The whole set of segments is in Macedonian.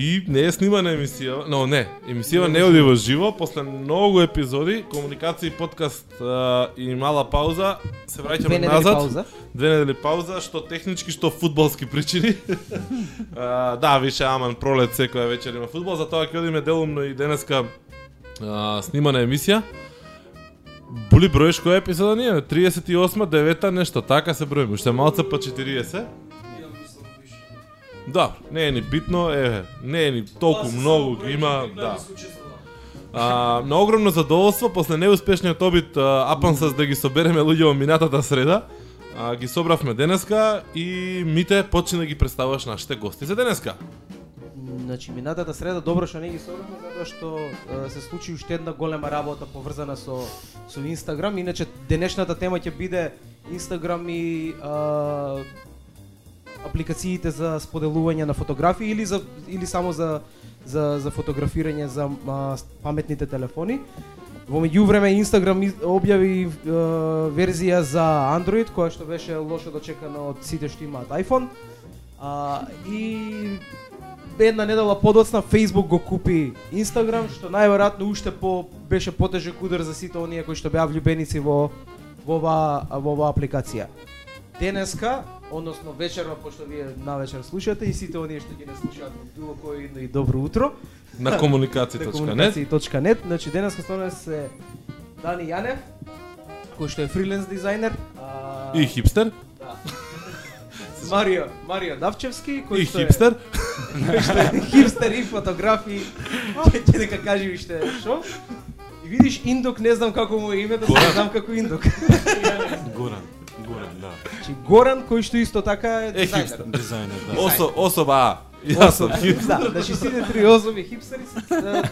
И не е снимана емисија, но не, емисија не оди во живо, после многу епизоди, комуникација и подкаст а, и мала пауза, се враќаме назад. пауза. Две недели пауза, што технички, што фудбалски причини. а, да, више аман пролет секоја вечер има фудбал, затоа ќе одиме делумно и денеска а, снимана емисија. Були броеш која епизода ние? 38 9 нешто, така се броиме, уште малце па 40. Да, не е ни битно, е, не е ни толку многу ги има, да. А, на огромно задоволство, после неуспешниот обид а, Апансас да ги собереме луѓе во минатата среда, а, ги собравме денеска и Мите почни да ги представуваш нашите гости за денеска. Значи, минатата среда добро што не ги собравме затоа што е, се случи уште една голема работа поврзана со со Инстаграм. Иначе денешната тема ќе биде Инстаграм и а, апликациите за споделување на фотографии или за или само за за за фотографирање за а, паметните телефони. Во меѓувреме Инстаграм објави е, верзија за Android која што беше лошо да дочекана од сите што имаат iPhone. А, и една недела подоцна Facebook го купи Instagram, што најверојатно уште по беше потежок удар за сите оние кои што беа влюбеници во во оваа во оваа апликација. Денеска, односно вечерва, пошто вие навечер слушате и сите оние што ги не слушаат било кој и добро утро. На на комуникација.нет. комуникација.нет. Значи денеска со нас е Дани Јанев, кој што е фриленс дизајнер, а, И хипстер, да. Марио, Марио Давчевски, кој и што е хипстер. кој што е хипстер и фотографи, ќе ќе дека кажи уште што. И видиш Индок, не знам како му е името, Горан. знам како Индок. Горан. Горан, да. Значи Горан кој што исто така е Е дизајнер. хипстер. Дизајнер, да. Осо, особа А. Јас сум хипстер. Да, значи сите три особи хипстери се. е,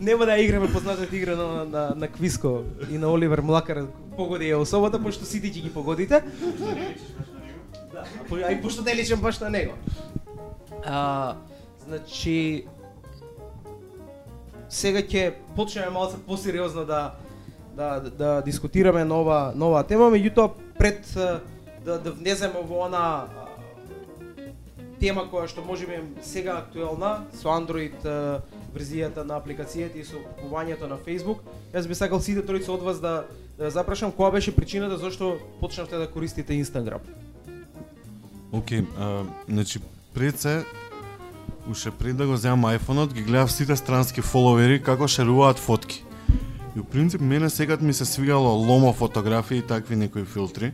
Нема да играме познатата игра на, на, на Квиско и на Оливер Млакар погоди ја особата, пошто сите ќе ги погодите. Да, а и пошто не личам баш на него. А, значи, сега ќе почнеме малце посериозно да да да дискутираме нова нова тема, меѓутоа пред да да внеземе во она тема која што можеби сега актуелна со Android верзијата на апликацијата и со купувањето на Facebook. Јас би сакал сите тројца од вас да, да запрашам која беше причината зашто почнавте да користите Instagram. Океј, okay, значи пред се уште пред да го земам iPhone-от, ги гледав сите странски фоловери како шеруваат фотки. И у принцип мене секад ми се свигало ломо фотографии и такви некои филтри.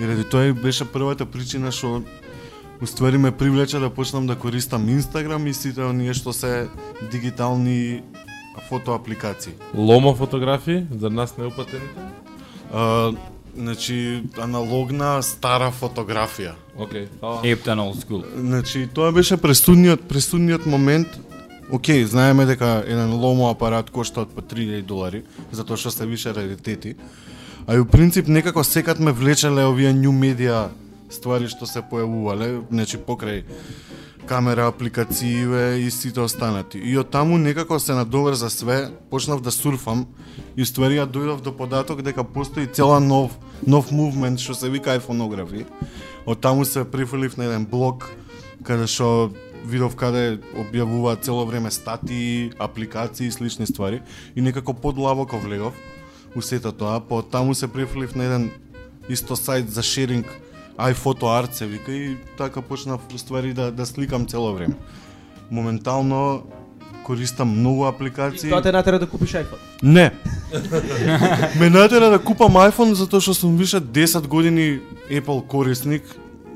И ради тоа и беше првата причина што уствари ме привлече да почнам да користам Instagram и сите оние што се дигитални фотоапликации. Ломо фотографии за нас неупатените. А, значи аналогна стара фотографија. Океј, фала. Ептан old school. Значи, тоа беше пресудниот, пресудниот момент. Океј, знаеме дека еден ломо апарат кошта од па по 3000 долари, затоа што се више раритети. А и у принцип некако секад ме влечеле овие new медиа ствари што се појавувале, значи покрај камера, апликацииве и сите останати. И од таму некако се надовр за све, почнав да сурфам и ствари ја дојдов до податок дека постои цела нов нов мувмент што се вика iPhoneography. Од таму се прифрлив на еден блог каде што видов каде објавуваат цело време статии, апликации и слични ствари и некако подлабоко влегов у сето тоа, по таму се прифрлив на еден исто сајт за шеринг iPhoto Art се вика и така почнав ствари да да сликам цело време. Моментално користам многу И апликации. тоа те натера да купиш iPhone. Не. Ме натера да купам iPhone затоа што сум више 10 години Apple корисник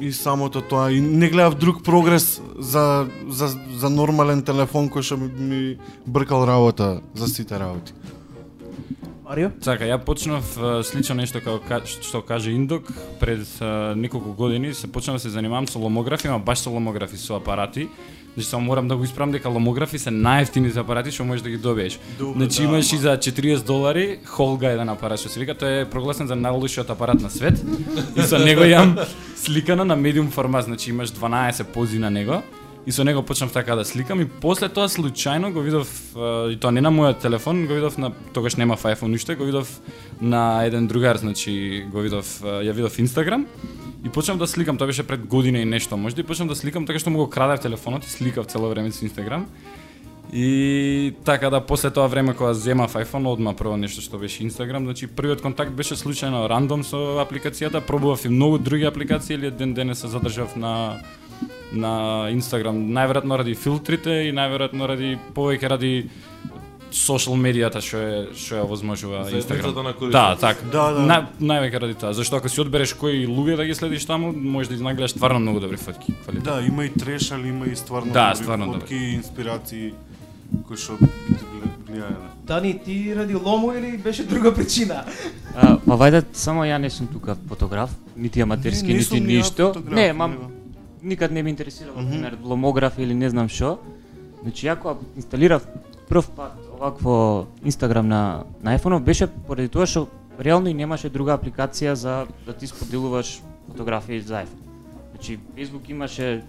и самото тоа и не гледав друг прогрес за за за нормален телефон кој што ми, ми бркал работа за сите работи. Марио? Така, ја почнав слично нешто како ка- што каже Индок пред неколку години се почнав да се занимавам со ломографи, ама баш со ломографи со апарати. Значи само морам да го исправам дека ломографи се најефтините апарати што можеш да ги добиеш. Добро, значи да, имаш и за 40 долари холга еден апарат што се вика, тој е прогласен за најлошиот апарат на свет. и со него јам сликано на медиум формат, значи имаш 12 пози на него. И со него почнав така да сликам и после тоа случајно го видов и тоа не на мојот телефон, го видов на тогаш нема iPhone уште, го видов на еден другар, значи го видов ја видов Инстаграм И почнав да сликам, тоа беше пред година и нешто, може и почнав да сликам така што му го крадев телефонот и сликав цело време со Инстаграм. И така да после тоа време кога земав iPhone, одма прво нешто што беше Инстаграм, значи првиот контакт беше случајно рандом со апликацијата, пробував и многу други апликации, или ден денес се задржав на на Инстаграм, најверојатно ради филтрите и најверојатно ради повеќе ради social медијата што е што ја овозможува Инстаграм. Да, така. Да, да. На, највеќе ради тоа, зашто ако си одбереш кои луѓе да ги следиш таму, можеш да изнагледаш стварно многу добри фотки, квалитет. Да, има и треш, али има и стварно Да, добри стварно фотки и инспирации кои што влијаат. Дани, ти ради лому или беше друга причина? А, па вајде само ја не сум тука фотограф, нити аматерски, Не, не нити ништо. Не, мам. Никад не ме интересирало, mm пример, ломограф или не знам што. Значи, ја кога инсталирав прв пат овакво Инстаграм на, на iPhone, беше поради тоа што реално и немаше друга апликација за да ти споделуваш фотографии за iPhone. Значи, Facebook имаше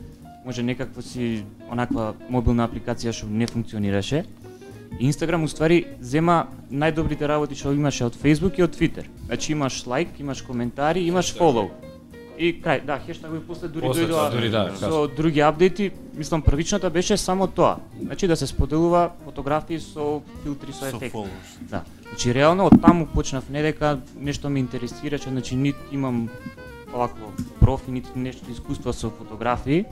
може некаква си онаква мобилна апликација што не функционираше. И Инстаграм уствари зема најдобрите работи што имаше од Facebook и од Twitter. Значи имаш лайк, имаш коментари, имаш фолоу. И крај, да, хештагови после дури После дојдоа дури да, со други апдејти, мислам првичната беше само тоа. Значи да се споделува фотографии со филтри со Со ефект. followers. Да. Значи реално од таму почнав не дека нешто ме интересираше, значи нит имам овакво профи, нити нешто искуство со фотографии.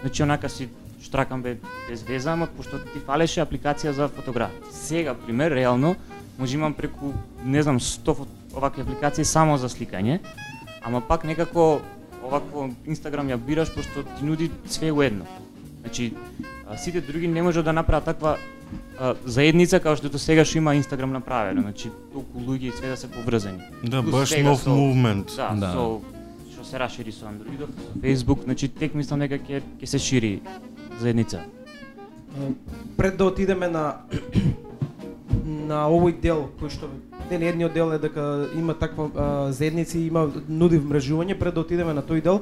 Значи онака си штракам бе без веза, ама пошто ти фалеше апликација за фотографии. Сега пример реално може имам преку не знам 100 фот- овакви апликации само за сликање, ама пак некако овакво Инстаграм ја бираш пошто ти нуди све уедно. Значи а, сите други не можат да направат таква а, заедница како што до сега што има Инстаграм направено, значи толку луѓе и све да се поврзани. Да, Плюс баш нов со- мувмент. Да, Да. со што се расшири со Androidов, со Facebook, значи тек мислам дека ќе ќе се шири заедница. Пред да отидеме на на овој дел кој што не не едниот дел е дека има таква а, заедници, има нуди вмрежување, пред да отидеме на тој дел,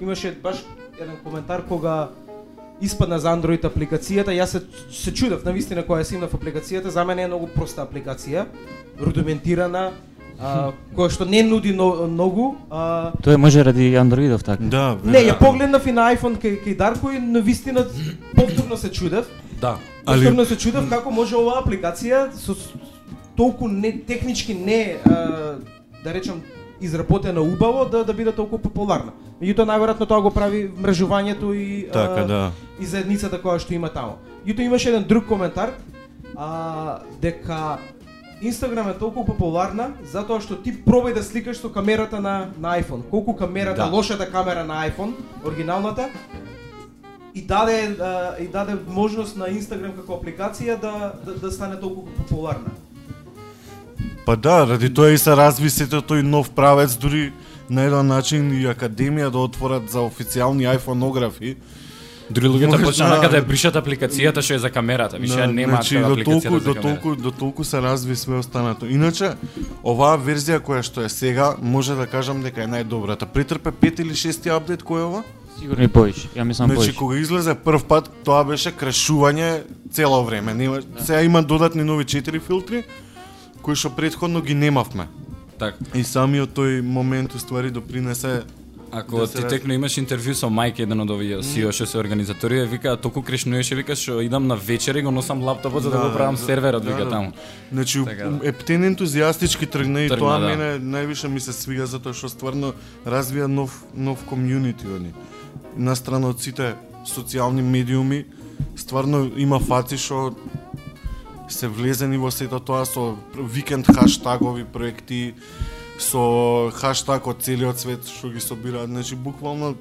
имаше баш еден коментар кога испадна за Android апликацијата, јас се се чудев на вистина кога ја симнав апликацијата, за мене е многу проста апликација, рудиментирана, а, која што не нуди но, многу, а, Тоа може ради Androidов така. Да, Не, ја погледнав и на iPhone кај кај Дарко и на вистина повторно се чудев. Да. Али- Повторно се чудев како може оваа апликација со толку не технички не а, да речам изработена убаво да да биде толку популарна. Меѓутоа најверојатно тоа го прави мрежувањето и Така, да. и заедницата која што има таму. Јуто имаше еден друг коментар а, дека Инстаграм е толку популарна затоа што ти пробај да сликаш со камерата на на iPhone. Колку камерата, Да. лошата камера на iPhone, оригиналната, и даде а, и даде можност на Инстаграм како апликација да да, да стане толку популарна. Па да, ради тоа и се разви сето тој нов правец, дури на еден начин и академија да отворат за официјални iPhoneографи. Дури луѓето почнаа да. да ја бришат апликацијата што е за камерата, више Да, нема значи, до толку, за до толку, до толку се разви све останато. Иначе, оваа верзија која што е сега, може да кажам дека е најдобрата. Претрпе пет или шести апдейт кој е ова? Сигурно и повеќе. Ја мислам Значи, повеќе. кога излезе прв пат, тоа беше крашување цело време. Нема, Сега има додатни нови четири филтри, кои што предходно ги немавме. Така. И самиот тој момент уствари допринесе Ако Да ти раз- текно имаш интервју со Мајк, еден од овие CEO што се организатори, вика толку крешнуеше, вика што идам на вечер и го носам лаптопот за да, Да, го правам да, серверот, да, вика да. таму. Значи, Така да. ептен ентузијастички тргна и Тргна, тоа да. мене највише ми се свига затоа што стварно развија нов нов комјунити они. Настрана од сите социјални медиуми, стварно има фаци што се влезени во сето тоа со викенд хаштагови проекти, со хаштаг од целиот свет што ги собираат, значи буквално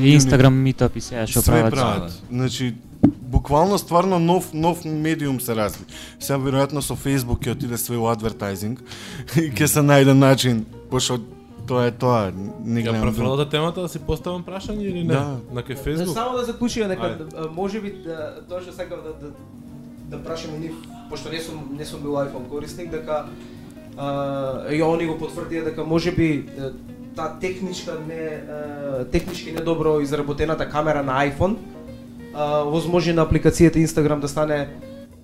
И Инстаграм митап и сега што прават. прават. Значи буквално стварно нов нов медиум се разви. Сега веројатно со Facebook ќе отиде све у адвертайзинг и ќе се најде начин, пошто тоа е тоа, не Ја префрлата темата да си поставам прашање или не? Да. На кај Да, Facebook? само да заклучиме нека Ајде. да, може би да, тоа што сакав да да да прашам и нив, пошто не сум не сум бил iPhone корисник, дека а, и они го потврдија дека може би е, таа техничка не е, технички недобро изработената камера на iPhone а, возможи на апликацијата Instagram да стане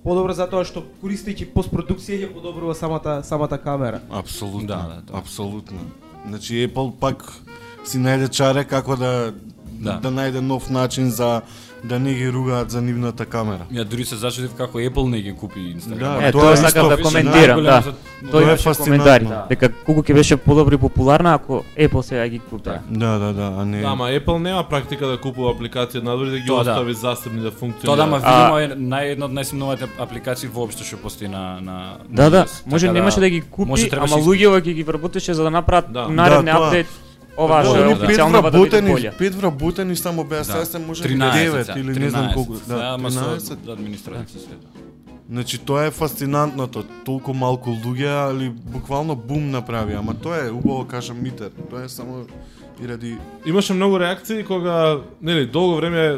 подобро затоа што користејќи постпродукција ќе подобрува самата самата камера. Апсолутно. Да, да, тоа. апсолутно. Значи Apple пак си најде чаре како да Да. да, најде нов начин за да не ги ругаат за нивната камера. Ја дури се зачудив како Apple не ги купи Instagram. Да, Е, тоа сакам да коментирам, да. Тоа е фасцинантно. Да. дека колку ќе беше подобро и популарна ако Apple сега ги купи. Да. Да, да, да, а не. Да, ама Apple нема практика да купува апликација надвор и да ги Тоа да. остави засебни да функционираат. Тоа да, ма А- видимо е наједно од најсилновите апликации воопшто што постои на на Да, да, може Така немаше да ги купи, може ама луѓето ќе ги вработеше за да направат Да. наредни Да, апдейт. Ова Да, што е да. официјално да биде вработени, болја. пет вработени само беа, сега се може 13 9 или не знам 13, колку. Да, ама со 13. администрација све. Значи тоа е фасцинантното, толку малку луѓе, али буквално бум направи, ама тоа е убаво кажам митер. Тоа е само и ради Имаше многу реакции кога, нели, долго време е,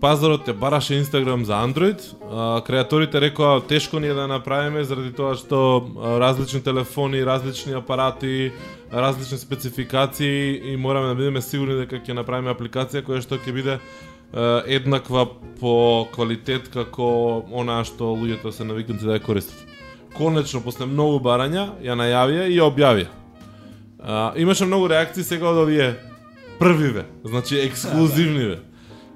пазарот те бараше Инстаграм за Android. А, креаторите рекоа тешко ни е да направиме заради тоа што а, различни телефони, различни апарати, различни спецификации и мораме да бидеме сигурни дека ќе направиме апликација која што ќе биде еднаква по квалитет како она што луѓето се навикнати да ја користат. Конечно, после многу барања, ја најавија и ја објавија. А, имаше многу реакции сега од овие првиве, значи ексклузивниве.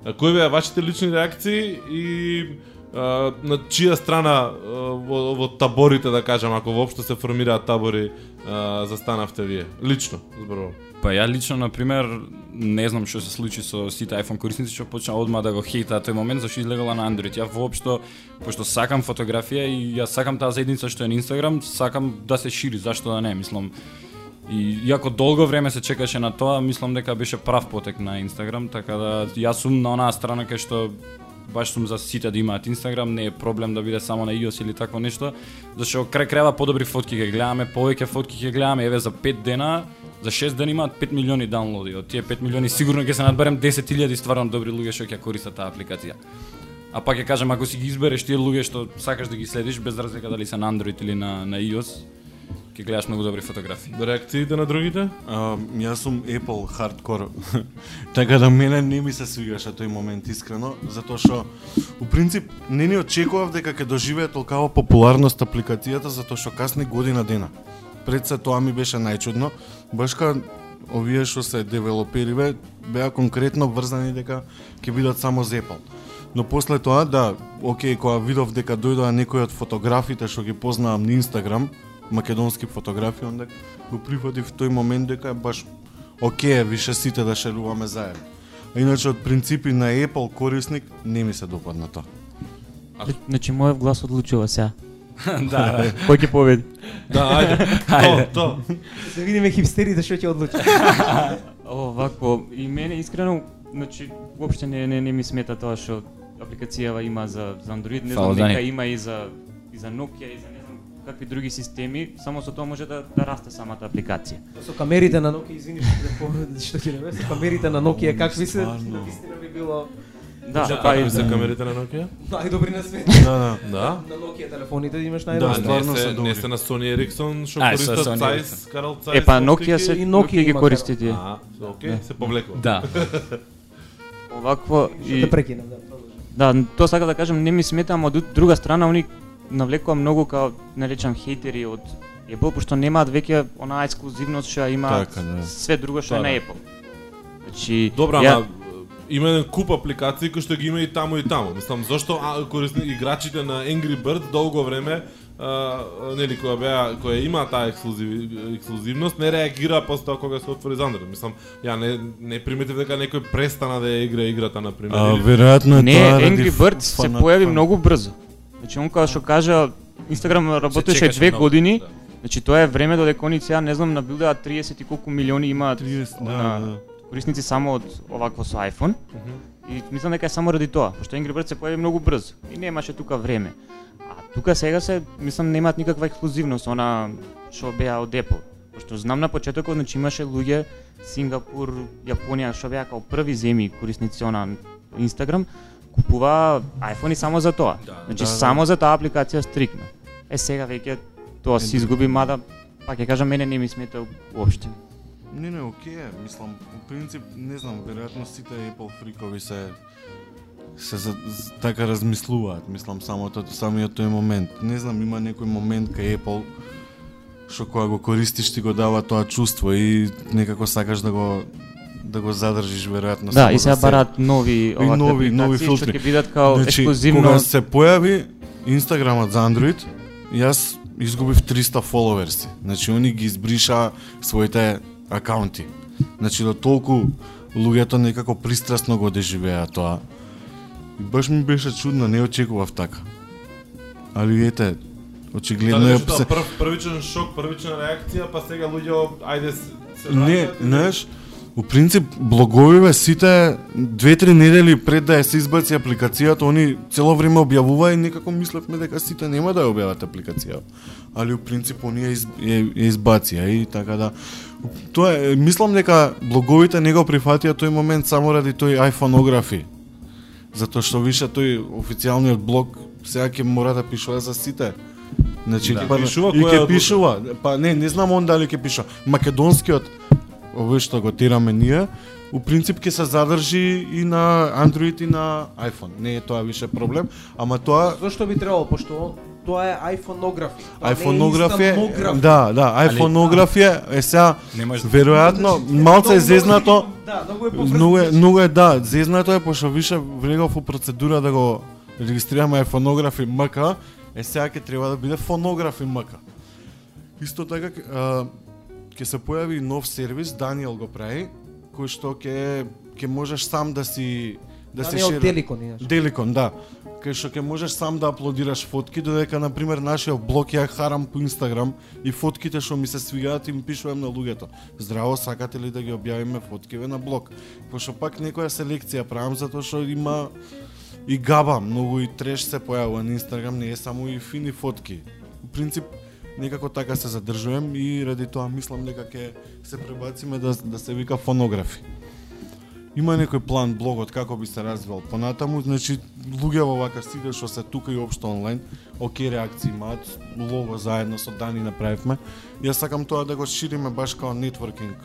А, кои беа вашите лични реакции и а, на чија страна а, во, во таборите, да кажам, ако воопшто се формираат табори, а, застанавте вие? Лично, зборувам. Па ја лично на пример не знам што се случи со сите iPhone корисници што почна одма да го хейтаат тој момент зашто излегала на Android. Ја воопшто пошто сакам фотографија и ја сакам таа заедница што е на Instagram, сакам да се шири, зашто да не, мислам. И иако долго време се чекаше на тоа, мислам дека беше прав потек на Инстаграм, така да јас сум на онаа страна кај што баш сум за сите да имаат Инстаграм, не е проблем да биде само на iOS или такво нешто, зашто крај крајва подобри фотки ќе гледаме, повеќе фотки ќе гледаме, еве за 5 дена, за 6 дена имаат 5 милиони даунлоди. Од тие 5 милиони сигурно ќе се надберем 10.000 стварно добри луѓе што ќе користат таа апликација. А пак ќе кажам, ако си ги избереш тие луѓе што сакаш да ги следиш, без разлика дали се на Android или на, на iOS, ќе гледаш многу добри фотографии. Реакциите на другите? А, јас сум Apple хардкор. така да мене не ми се свигаше тој момент искрено, затоа што у принцип не ни очекував дека ќе доживее толкава популярност апликацијата затоа што касни година дена. Пред се тоа ми беше најчудно, башка овие што се девелопериве беа конкретно врзани дека ќе бидат само за Apple. Но после тоа, да, окей, кога видов дека дојдоа некои од фотографите што ги познавам на Инстаграм, македонски фотографии, онда го прифатив тој момент дека е баш окей, више сите да шеруваме заедно. А иначе од принципи на Apple корисник не ми се допадна тоа. Значи мојот глас одлучува сега. да, Кој ќе победи? Да, ајде. Ајде. То, то. Да видиме хипстерите што ќе одлучат. Овако, и мене искрено, значи, уопште не, не, не ми смета тоа што апликацијава има за, за Android, не знам, Дани. нека има и за, и за Nokia, и за не какви други системи, само со тоа може да, да расте самата апликација. Со камерите на Nokia, извини што што ќе не со камерите на Nokia, какви се, Стварно. вистина би било Да, Да, па и се камерите на Nokia? најдобри на свет. Да, да. Да. На Nokia телефоните да имаш Да, најдобри. стварно не се не се на Sony Ericsson што користат Zeiss. Carl Zeiss. Е, па Nokia се и Nokia ги користи тие. А, окей, се повлекува. да. Овакво Што и те прекинав, да. Да, тоа сакам да кажам, не ми смета, ама од друга страна, они навлекува многу као, наречам, хейтери од Apple, пошто немаат веќе онаа ексклузивност што имаат Така, да. све друго што Да, е на. Apple. Значи, Добра, ја- ама има еден куп апликации кои што ги има и таму и таму. Мислам, зошто а, корисни играчите на Angry Bird долго време а, нели која беа која има таа ексклузив, ексклузивност не реагира после тоа кога се отвори за Android. Мислам, ја не не приметив дека некој престана да ја игра играта на пример. А, веројатно е Не, тоа ради Angry Birds се појави многу брзо. Значи, он кога што кажа, Инстаграм работеше две години, да. значи тоа е време додека они сега, не знам, набилдаат 30 и колку милиони имаат 30, да, на да. корисници само од овакво со iPhone. И мислам дека е само ради тоа, пошто Angry Birds се појави многу брзо и немаше тука време. А тука сега се, мислам, немаат никаква ексклузивност, она што беа од Apple. Пошто знам на почетокот, значи имаше луѓе Сингапур, Јапонија што беа као први земји корисници она Instagram, купува iPhone само за тоа. Да, значи да, да. само за таа апликација стрикно. Е сега веќе тоа се изгуби, мада пак ќе кажам мене не ми смета уопште. Не, не, окей. Мислам, по принцип, не знам, веројатно сите Apple фрикови се се за, з- така размислуваат, мислам, самото самиот тој момент. Не знам, има некој момент кај Apple што кога го користиш ти го дава тоа чувство и некако сакаш да го да го задржиш веројатно Да, и сега за себе. бараат нови овакви нови- нови филтри. ќе бидат као Значи, ексклузивно. кога се појави Инстаграмот за Android, јас изгубив 300 фоловерси. Значи, они ги избриша своите акаунти. Значи, до толку луѓето некако пристрасно го доживеа тоа. И баш ми беше чудно, не очекував така. Али ете, очигледно Дали е... беше тоа се- прв, првичен шок, првична реакција, па сега луѓе ајде се, Не, знаеш, у принцип блоговиве сите две-три недели пред да ја се избаци апликацијата, они цело време објавува и некако мислевме дека сите нема да ја објават апликација. Али у принцип они ја, из, ја, ја избација и така да Тоа е, мислам дека блоговите не го прифатија тој момент само ради тој айфонографи. Затоа што више тој официјалниот блог сега ќе мора да пишува за сите. Значи, Да. па, Пишува и ќе одлука? пишува. Па не, не знам он дали ќе пишува. Македонскиот овој што го тираме ние, у принцип ќе се задржи и на Android и на iPhone. Не е тоа више проблем, ама тоа Зошто би требало пошто тоа е iPhoneографи. Инстантографи. да, да, iPhoneографија е сега може веројатно малце е зезнато, Да, многу е Многу е, многу е да, зезнато е пошто више влегов у процедура да го регистрираме фонографи МК, е сега ќе треба да биде фонографи МК. Исто така а, ќе се појави нов сервис, Даниел го прави, кој што ќе ќе можеш сам да си да се Даниел шира- Деликон, иначе. Деликон, да. Кај што ќе можеш сам да аплодираш фотки, додека на пример нашиот блог ја харам по Инстаграм и фотките што ми се свигаат им пишувам на луѓето. Здраво, сакате ли да ги објавиме фоткиве на блог? Пошто пак некоја селекција правам затоа што има и габа, многу и треш се појавува на Инстаграм, не е само и фини фотки. У принцип некако така се задржувам и ради тоа мислам дека ќе се пребациме да да се вика фонографи. Има некој план блогот како би се развивал понатаму, значи луѓе во вака сите што се тука и општо онлайн, оке реакции имаат, лого заедно со Дани направивме. Јас сакам тоа да го шириме баш као нетворкинг,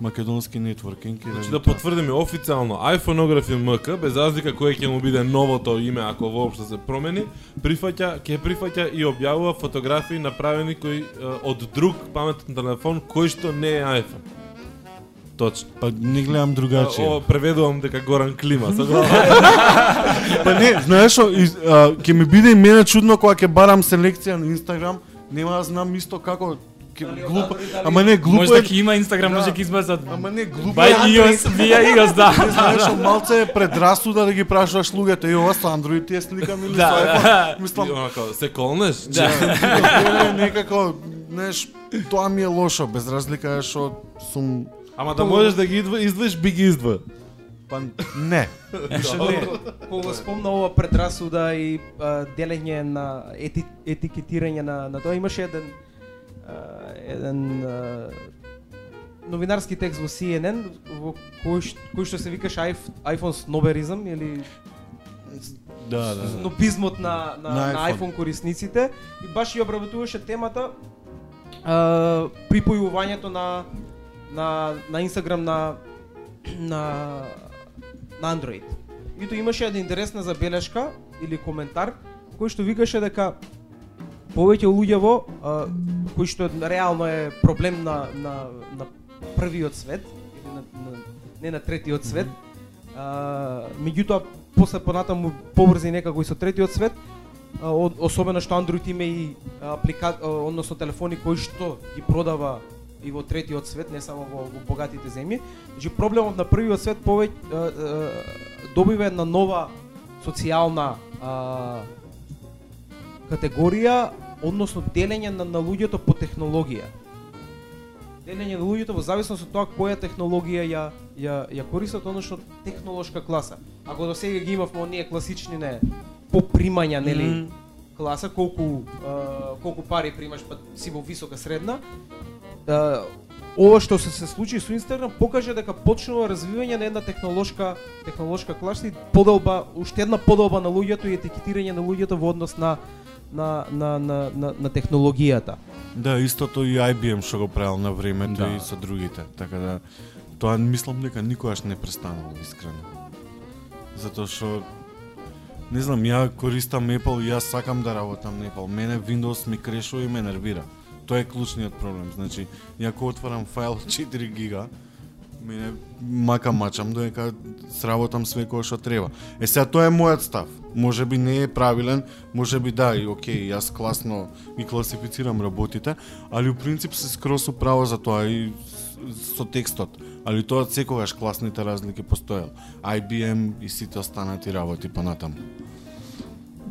македонски нетворкинг и Значи да тоа. потврдиме официјално iPhoneографи МК без разлика кој ќе му биде новото име ако воопшто се промени, прифаќа ќе прифаќа и објавува фотографии направени кои од друг паметен телефон кој што не е iPhone. Точно. Па не гледам другачие. Ово преведувам дека Горан Клима, Па не, знаеш што, ќе ми биде и мене чудно кога ќе барам селекција на Инстаграм, нема да знам исто како глупо, ама не глупо Може да ќе има Инстаграм, Да. може ќе избацат. Ама не глупо Бај iOS, вија iOS, да. Знаеш што малце е предрасуда да ги прашуваш луѓето, и ова со Android ти е сликам или Да, со iPhone. да. Мислам, се колнеш? Да. Некако, знаеш, тоа ми е лошо, без разлика што сум Ама да можеш да ги издвоиш, би ги издвоил. па не. Више не. Кога спомна ова предрасуда и а, делење на ети, етикетирање на на тоа имаше еден еден а, новинарски текст во CNN во кој кој што се викаше iP- iPhone сноберизм или Да, да, да. снобизмот на на, На на, iPhone. iPhone корисниците и баш ја обработуваше темата а, припојувањето на на на Instagram на на на Android. И тоа имаше една интересна забелешка или коментар кој што викаше дека повеќе луѓево а, кој што реално е проблем на на на првиот свет или на, на не на третиот свет. А, меѓутоа после понатаму побрзи некако и со третиот свет, а, од- особено што Android има и аплика, а, односно телефони кои што ги продава и во третиот свет, не само во, во богатите земји. Значи проблемот на првиот свет повеќе добива една нова социјална а, категорија, односно делење на, на луѓето по технологија. Делење на луѓето во зависност од тоа која технологија ја ја ја користат, односно технолошка класа. Ако до сега ги имавме оние класични не по примања, нели, Мгм. класа, колку а, колку пари примаш, па си во висока средна. А, ова што се, се случи со Инстаграм покажа дека почнува развивање на една технолошка технолошка класа и поделба, уште една поделба на луѓето и етикетирање на луѓето во однос на на на на на, на технологијата. Да, истото и IBM што го правил на времето Да. и со другите. Така да тоа мислам дека никогаш не престанало искрено. Затоа што не знам, ја користам Apple и јас сакам да работам на Apple. Мене Windows ми крешува и ме нервира. Тоа е клучниот проблем. Значи, ја ако отварам файл 4 гига, мене мака мачам да додека сработам све кое што треба. Е сега тоа е мојот став. Може би не е правилен, може би да, и окей, јас класно ги класифицирам работите, али у принцип се скрос управо за тоа и со текстот. Али тоа секогаш класните разлики постоел. IBM и сите останати работи понатаму.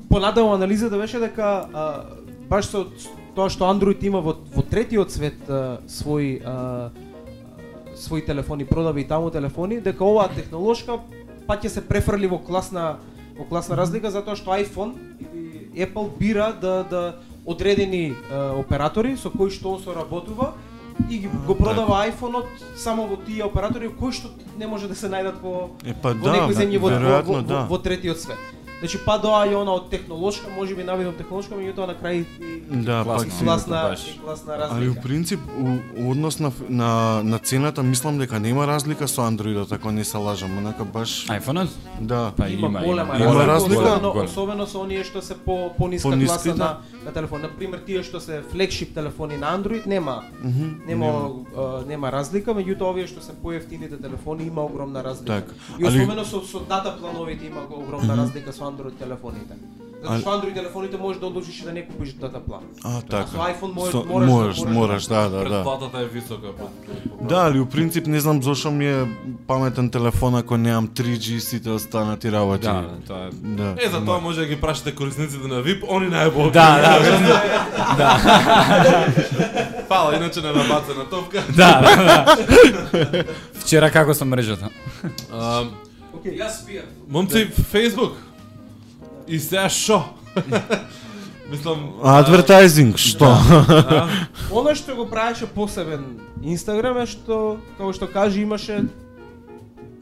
понатаму анализата беше дека а, баш со тоа што Android има во, во третиот свет а, свој а, свои телефони продави и таму телефони, дека оваа технолошка па ќе се префрли во класна во класна разлика затоа што iPhone и Apple бира да да одредени а, оператори со кои што он соработува и ги, го продава iPhone-от само во тие оператори кои што не може да се најдат во Е па во да, некои земји во, во, веројатно во, да. во, во третиот свет. Значи па доаѓа она од технолошка, може би навидом технолошка, меѓутоа на крај и Да, класна, баш. и класна Али у разлика. принцип у, у однос на, на на цената мислам дека нема разлика со Androidот ако не се лажам, онака баш iPhone-от? да. Па Има, има, голема има разлика, разлика? особено, Голема. особено со оние што се по пониска По-ниски, класа да. на на телефон. На пример, тие што се флекшип телефони на Android нема Мгм, нема а, нема разлика, меѓутоа овие што се поевтините телефони има огромна разлика. Така. И Али- особено со со дата плановите има огромна разлика со Android телефоните. Затоа што Android телефоните можеш да одлучиш и да не купиш дата план. А, така. со iPhone можеш- Со- мораш да- можеш, мораш да- мораш, да, да, да. Предплатата е висока. Да, али у принцип не знам зошто ми е паметен телефон ако немам 3G сите останати работи. Да, тоа е. Да. Е, за тоа може да ги прашате корисниците на VIP, они најбо. Да, да, Фала, иначе не набацена топка. да, да, да. Вчера како со мрежата? Океј. Јас спијам. Момци, Facebook. И сега шо? Мислам... Адвертайзинг, што? а, Оно што го правеше посебен Инстаграм е што, како што кажи, имаше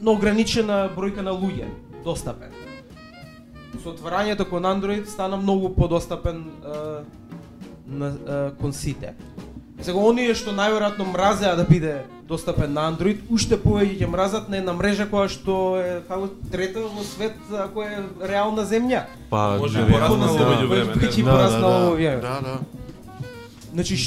неограничена бројка на луѓе достапен. Со отварањето кон Android стана многу подостапен е, на, е, кон сите. Сега оние што најверојатно мразеа да биде достапен на Android, уште повеќе ќе мразат на една мрежа која што е како трета во свет ако е реална земја. Па, Може да, пораснало да, меѓу да. време, Причи не? Да, да, да, време. да, да. Значи,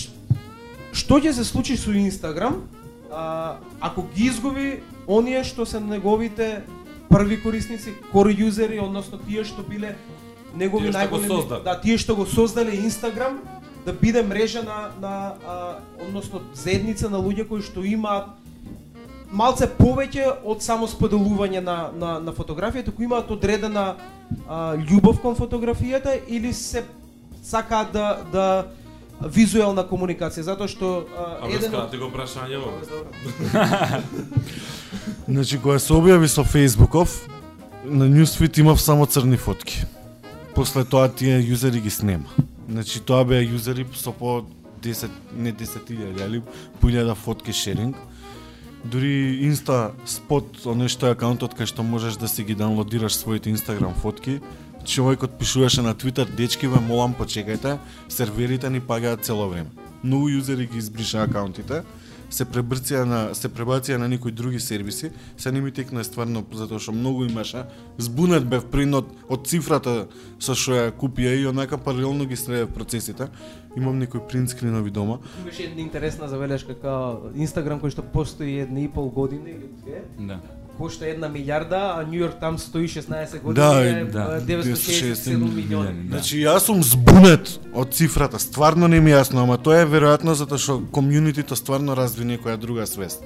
што ќе се случи со Инстаграм а, ако ги изгуби оние што се неговите први корисници, кор юзери, односно тие што биле негови најголеми, да, тие што го создале Инстаграм да биде мрежа на на а, односно заедница на луѓе кои што имаат малце повеќе од само споделување на, на, на фотографија, туку имаат одредена а, љубов кон фотографијата или се сакаат да, да визуелна комуникација, затоа што а, А еден без од... ти го прашање во. Значи, кога се објави со Фейсбуков, на Newsfeed имав само црни фотки. После тоа тие јузери ги снема. Значи, тоа беа јузери со по 10, не 10.000, али по 1000 фотки шеринг. Дури Инста спот, оној што е акаунтот кај што можеш да си ги даунлодираш своите Инстаграм фотки, човекот пишуваше на Твитер, дечки ве молам почекајте, серверите ни пагаат цело време. Многу јузери ги избриша акаунтите, се пребрција на се пребација на некои други сервиси, се не ми текна стварно затоа што многу имаше. Збунет бев принот од цифрата со што ја купија и онака паралелно ги следев процесите. Имам некои принтскринови дома. Имаше една интересна забелешка као Инстаграм кој што постои една и пол година или две, Да. Кошта една милиарда, а Нью Йорк там стои 16 години Да, е да. а, 967 милиони. Да. Значи јас сум збунет од цифрата, стварно не ми е јасно, ама тоа е веројатно затоа што комјунитито стварно разви некоја друга свест.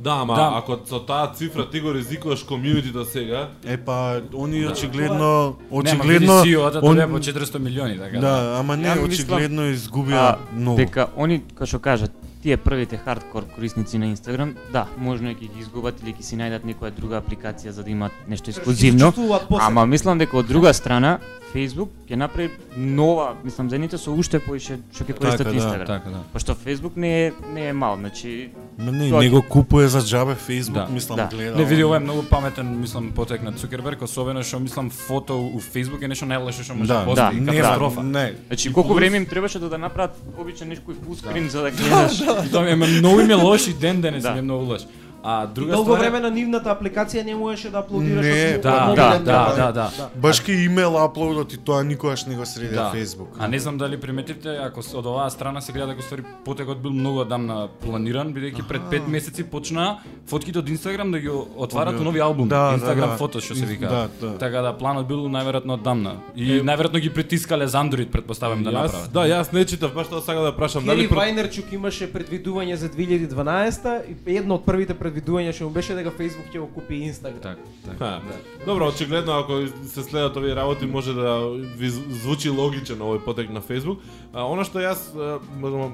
Да, ама Да. ако со таа цифра ти го ризикуваш комјунитито сега, Е па, они очигледно, Нема, очигледно, види CEO-та он- тоа по 400 милиони, така да, ама не, очигледно изгубија А, многу. дека они, како што кажат, тие првите хардкор корисници на Инстаграм, да, можно е ќе ги изгубат или ќе си најдат некоја друга апликација за да имаат нешто ексклузивно. Ама мислам дека од друга страна Facebook ќе направи нова, мислам заедница со уште поише што ќе користат Така, да, Инстаграм. Така, да. Пошто Facebook не е не е мал, значи Ма не, Тоа не ќе- го купува за џабе Facebook, Да. мислам, Да. гледа. Не види ова е многу паметен, мислам, потек на Цукерберг, особено што мислам фото у Facebook е нешто најлошо што може да, Да, постои, да, не, катастрофа. Не, Значи колку време им требаше да да направат обичен некој фулскрин за да гледаш. Тоа ми е многу ми лош и ден денес Да. ми е многу лош. А друга Долго ствар е- време на нивната апликација не можеше да аплодираш Не, од Да, мобилен да, телефон. да, да, да. Баш ке имейл аплоудот и тоа никогаш не го среди Да. Facebook. А не знам дали приметивте, ако од оваа страна се гледа дека ствари потекот бил многу одамна планиран, бидејќи пред 5 месеци почна фотките од Инстаграм да ги отварат у нови албум, Да, да, Инстаграм да. фото што се вика. да, да. Така да планот бил најверојатно одамна. И најверојатно ги притискале за Android, предпоставам да направат. да, јас не читав, баш тоа сакам да прашам. Дали Вајнерчук имаше предвидување за 2012 и едно од првите предвидувања што му беше дека Facebook ќе го купи Instagram. Так, так. Ха, Добро, очигледно ако се следат овие работи може да ви зв- звучи логичен овој потек на Facebook. А, она што јас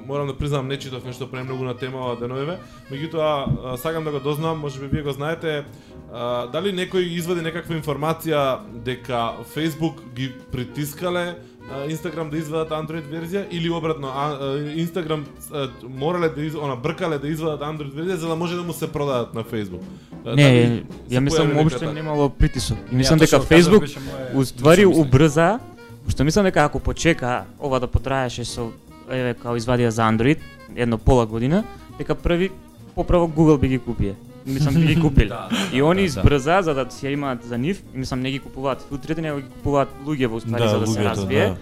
морам, да признам не читав нешто премногу на тема ова деновиве, меѓутоа сакам да го дознам, можеби вие го знаете, а, дали некој извади некаква информација дека Facebook ги притискале а, Instagram да извадат Android верзија или обратно а, морале да из, она бркале да извадат Android верзија за да може да му се продадат на Facebook. Не, ја мислам нека немало притисок. И Не, мислам дека Facebook уствари убрза, што мислам дека ако почека ова да потраеше со еве као извадија за Android едно пола година, дека први поправо Google би ги купие. Мислам би ги купили. Да, да, и они да, да. избрза за да си ја имаат за нив, и мислам не ги купуваат филтрите, него ги купуваат луѓе во ствари за да се развие. да.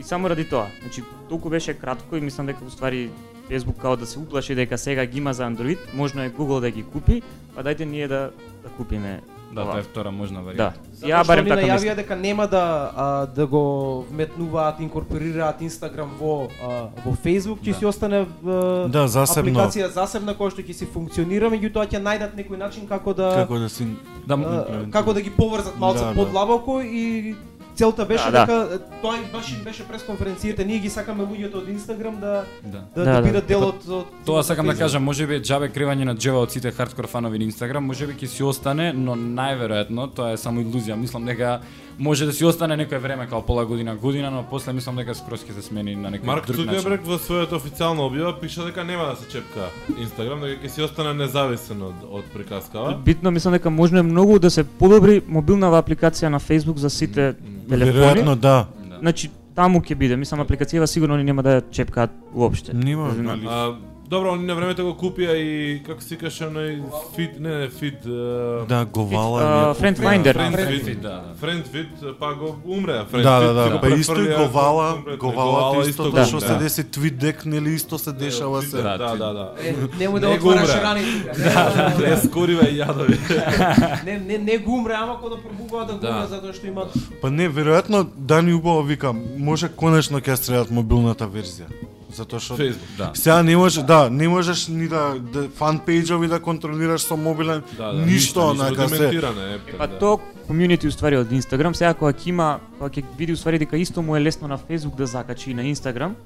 И само ради тоа. Значи, толку беше кратко и мислам дека уствари Facebook као да се уплаши дека сега ги има за Android, можно е Google да ги купи, па дајте ние да да купиме. Да, тоа е втора можна Да. варијанта. Затоа Ја барем така мислам. дека нема да а, да го вметнуваат, инкорпорираат Instagram во а, во Facebook, ќе Да. си остане а, Да, засебно. апликација засебна која што ќе си функционира, меѓутоа ќе најдат некој начин како да Како да си Да, а, како да ги поврзат малце Да, да. подлабоко и целта беше Да, да. дека тоа и баш им беше прес конференцијата, ние ги сакаме луѓето од Instagram да да. да, Да, да, да. бидат дел од од Тоа сакам да кажам, можеби џабе кривање на джева од сите хардкор фанови на Инстаграм, можеби ќе си остане, но најверојатно тоа е само илузија. Мислам дека може да си остане некое време као пола година, година, но после мислам дека скроз ќе се смени на некој Марк друг начин. Цукерберг во својата официјална објава пиша дека нема да се чепка Инстаграм, дека ќе си остане независен од од приказкава. Битно мислам дека можно е многу да се подобри мобилнава апликација на Facebook за сите телефони. Веројатно да. Да. Значи таму ќе биде, мислам апликацијава сигурно они нема да ја чепкаат уопште. Нема? А, добро, они на времето го купија и како се викаше оној фит, не, не, фит, uh, Да, говала. Или- Friend Finder. Friend Friend Fit, да, да. Friend Fit, па го умреа Friend Да, Fit, да, да. го Па исто и говала, говалата исто го тоа што се деси твит дек, нели исто се дешава се. Да, да, да, да. Е, нема да Не го отвараш умре. рани тука. Не скорива и јадови. Не, не, не го умре, ама кога да пробуваат да го Да. умре затоа што имаат Па не, веројатно Дани убаво вика, може конечно ќе ја стреljат мобилната верзија. Затоа што Facebook, Да. Сега не можеш, да, не можеш ни да, да фан пејџови да контролираш со мобилен, Да, да, ништо, онака се. е. Па да. то комјунити уствари од Инстаграм, сега кога ќе има, кога ќе види уствари дека исто му е лесно на Facebook да закачи и на Инстаграм,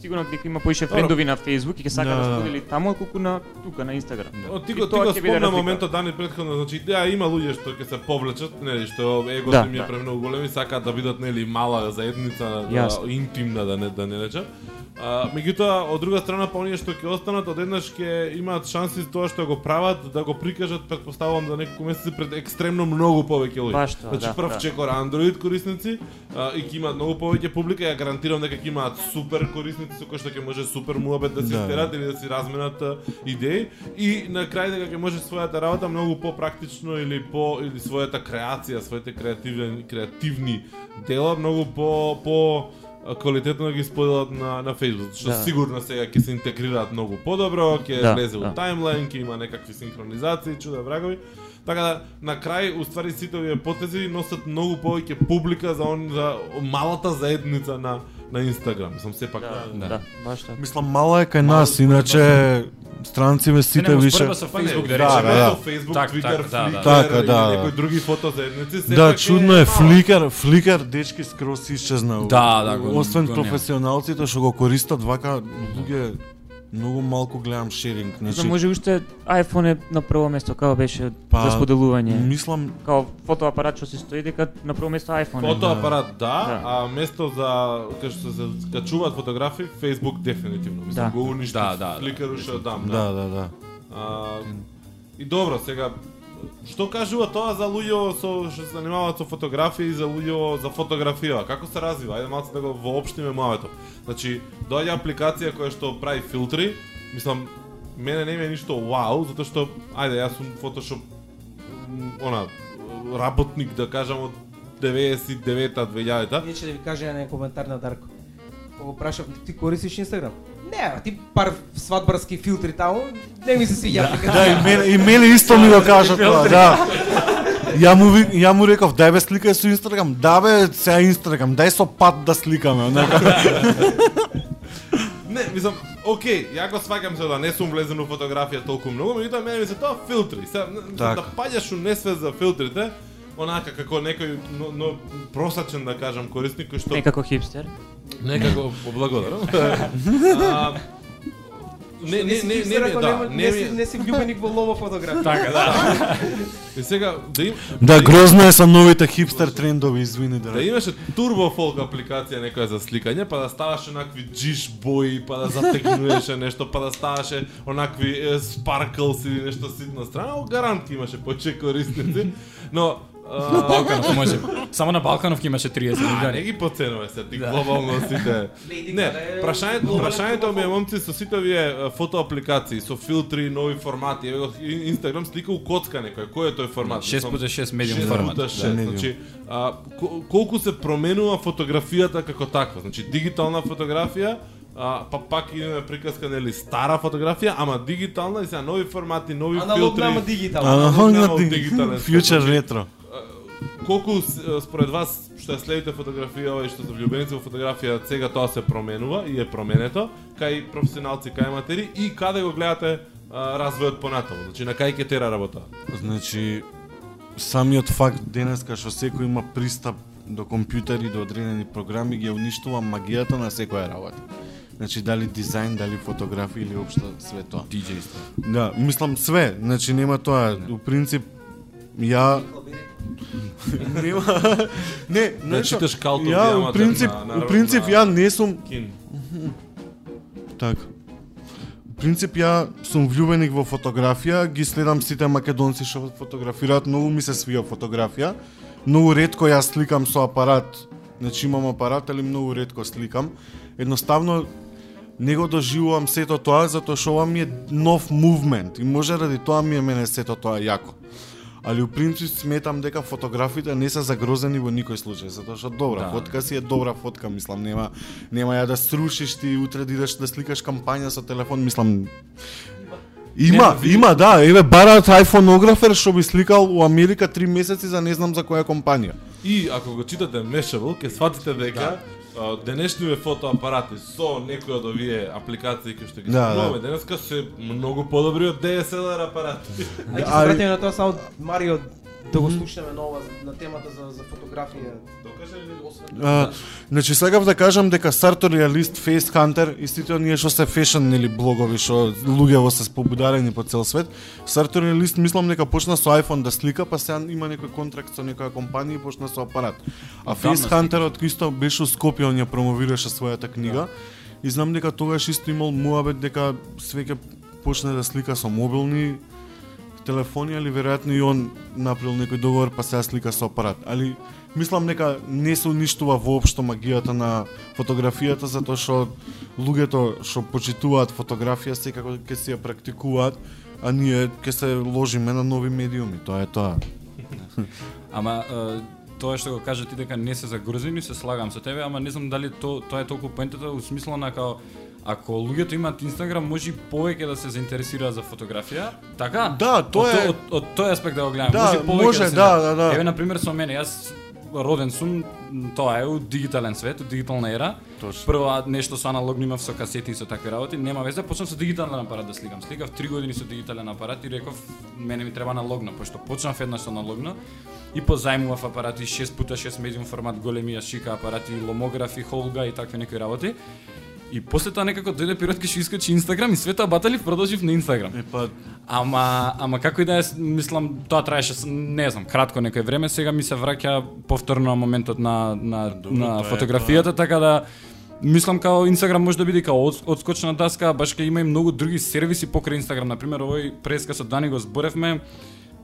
сигурно дека има поише френдови на Facebook и ќе сака да, Да. сподели таму колку на тука на Инстаграм. О, ти го, ти тоа го спомна моментот Дани претходно, значи да има луѓе што ќе се повлечат, нели, што егото Да, им е да. премногу големи, сакаат да бидат нели мала заедница, да, интимна да не да не речам. А, меѓутоа, од друга страна, па оние што ќе останат, одеднаш ќе имаат шанси за тоа што го прават, да го прикажат, предпоставувам, за неколку месеци пред екстремно многу повеќе луѓе. Баш тоа, значи, да, прв да. чекор Android корисници а, и ќе имаат многу повеќе публика, ја гарантирам дека ќе имаат супер корисници со кои што ќе може супер муабет да се Да. стерат или да си разменат идеи и на крај дека ќе може својата работа многу попрактично или по или својата креација, своите креативни креативни дела многу по по квалитетно да ги споделат на на Facebook, што Да. сигурно сега ќе се интегрираат многу подобро, ќе Да, влезе да. во таймлайн, ќе има некакви синхронизации, чуда врагови. Така да на крај уствари сите овие потези носат многу повеќе публика за он за малата заедница на на Инстаграм. Мислам сепак Да, на- да, баш така. Мислам мала е кај нас, иначе странциве сите не, више. успореба со не, Facebook да да, речеме. да. со Facebook, Так, Twitter, так, да, да. Flickr Така, да, некои да. други фотозаедници, Да, чудно е. Фликар, Фликар дечки скроз исчезна. Да, да, го- Освен професионалците што го користат вака, луѓе многу малку гледам шеринг, За значи може уште iPhone е на прво место како беше Па, за споделување. мислам Као фотоапарат што се стои дека на прво место iPhone. Фотоапарат да, Да. а место за кај што се качуваат фотографии, Facebook дефинитивно. Мислам Да. го уништи Да, да, да. Flickr уште одам. да, да, да. А, и добро, сега што кажува тоа за луѓе со што се занимаваат со фотографија и за луѓе за фотографија? Како се развива? Ајде малку да го воопштиме муавето. Значи, доаѓа апликација која што прави филтри, мислам мене не ми е ништо вау, затоа што ајде јас сум Photoshop она работник да кажам од 99-та 2000-та. Иначе да ви кажа еден коментар на Дарко. Кога го прашав, ти користиш Инстаграм? Не, а ти пар свадбарски филтри таму, не ми се свиѓа. Да, и мене, и мене исто ми го кажа тоа, да. Ја му, ви- ја му реков, дај бе сликај со Инстаграм. Да бе, сега Инстаграм, дај со пат да сликаме. Не, мислам, окей, ја го сваќам се да не сум влезен у фотографија толку многу, меѓутоа мене ми се тоа филтри. Се, Така. да паѓаш у несвест за филтрите, онака како некој но, но просачен да кажам корисник кој што Некако хипстер. Некако благодарам. А, Не, не, не, не, не, да, не, не, не си влюбеник во лово фотографија. Така, да. И сега да им Да, грозно е со новите хипстер трендови, извини да. Да имаше турбо фолк апликација некоја за сликање, па да ставаше онакви джиш бои, па да затегнуеше нешто, па да ставаше онакви sparkles или нешто ситно страна, гарант имаше повеќе корисници, но а, Балканов може. Само на Балканов имаше 30 А, не милиони. ги поценуваме се, ти глобално сите. Не, прашањето, прашањето ми е момци со сите овие е, фотоапликации, со филтри, нови формати. Еве Инстаграм слика у коцка некој. Кој е тој формат? 6 пута 6 медиум 6 формат. пута 6. Да, значи, колку се променува фотографијата како таква. Значи, дигитална фотографија, а, па пак имаме приказка нели стара фотографија, ама дигитална и сега нови формати, нови Аналог филтри. нама дигитално. Аналог нема Аналог дигитален свет, Future retro. Колку според вас што ја следите фотографија ова и што се влюбеници во фотографија сега тоа се променува и е променето кај професионалци кај аматери и каде го гледате а, развојот понатаму значи на кај ќе тера работа Значи, самиот факт денеска што секој има пристап до компјутери, до одредени програми, ги уништува магијата на секоја работа. Значи, дали дизајн, дали фотографија или општо све тоа. DJ. Да, мислам све, значи нема тоа, у принцип ја нема не, Не што, читаш the Ја у принцип, на- на- у принцип на- ја не сум кин Така. У принцип ја сум влюбеник во фотографија, ги следам сите македонци што фотографираат, многу ми се свија фотографија. Многу ретко јас сликам со апарат. Значи имам апарат, али многу ретко сликам. Едноставно не го доживувам сето тоа затоа што ова ми е нов мувмент и може ради тоа ми е мене сето тоа јако. Али у принцип сметам дека фотографите не се загрозени во никој случај, затоа што добра Да. фотка си е добра фотка, мислам, нема нема ја да срушиш ти утре да идеш да сликаш кампања со телефон, мислам Има, Не, има, да, еве бараат iPhoneографер што би сликал у Америка три месеци за не знам за која компанија. и ако го читате Mashable ќе сватите дека а, денешниве фотоапарати со некои од овие апликации кои што ги Да, спомнуваме денеска се многу подобри од DSLR апарати. Ајде се вратиме на тоа само Марио да го слушнеме на ова на темата за за фотографија. Докаже ли освен А, значи сакав да кажам дека Sartorialist, Face Hunter и сите оние што се фешн нели блогови што луѓево се спобударени по цел свет, Sartorialist мислам дека почна со iPhone да слика, па сега има некој контракт со некоја компанија и почна со апарат. А Одамна Face Hunter од исто беше у Скопје, он ја промовираше својата книга. И знам дека тогаш исто имал муабет дека све ќе почне да слика со мобилни телефони, али веројатно и он направил некој договор па се слика со апарат. Али мислам нека не се уништува воопшто магијата на фотографијата затоа што луѓето што почитуваат фотографија секако ќе си ја практикуваат, а ние ќе се ложиме на нови медиуми. Тоа е тоа. Ама тоа што го кажа ти дека не се загрозени, се слагам со тебе, ама не знам дали то, тоа е толку поентата у смисла на као ако луѓето имаат Инстаграм, може и повеќе да се заинтересираат за фотографија. Така? Да, тоа од, е- од, од, тој аспект да го гледам. Да, може повеќе може, да, се да, гледа. да, да. Еве на пример со мене, јас роден сум, тоа е у дигитален свет, у дигитална ера. Точно. Прво нешто со аналогно имав со касети и со такви работи, нема веза, почнав со дигитален апарат да сликам. Сликав 3 години со дигитален апарат и реков мене ми треба аналогно, пошто почнав еднаш со аналогно и позајмував апарати 6 пута 6 медиум формат, големи шика апарати, ломографи, холга и такви некои работи. И после тоа некако дојде период кога што искачи Инстаграм и света баталив продолжив на Инстаграм. Е па Ама, ама како и да е, мислам, тоа траеше, не знам, кратко некој време, сега ми се враќа повторно моментот на, на, на тоа е фотографијата, така да мислам као Инстаграм може да биде као од- одскочна даска, баш ка има и многу други сервиси покрај Инстаграм, например, овој преска со Дани го зборевме,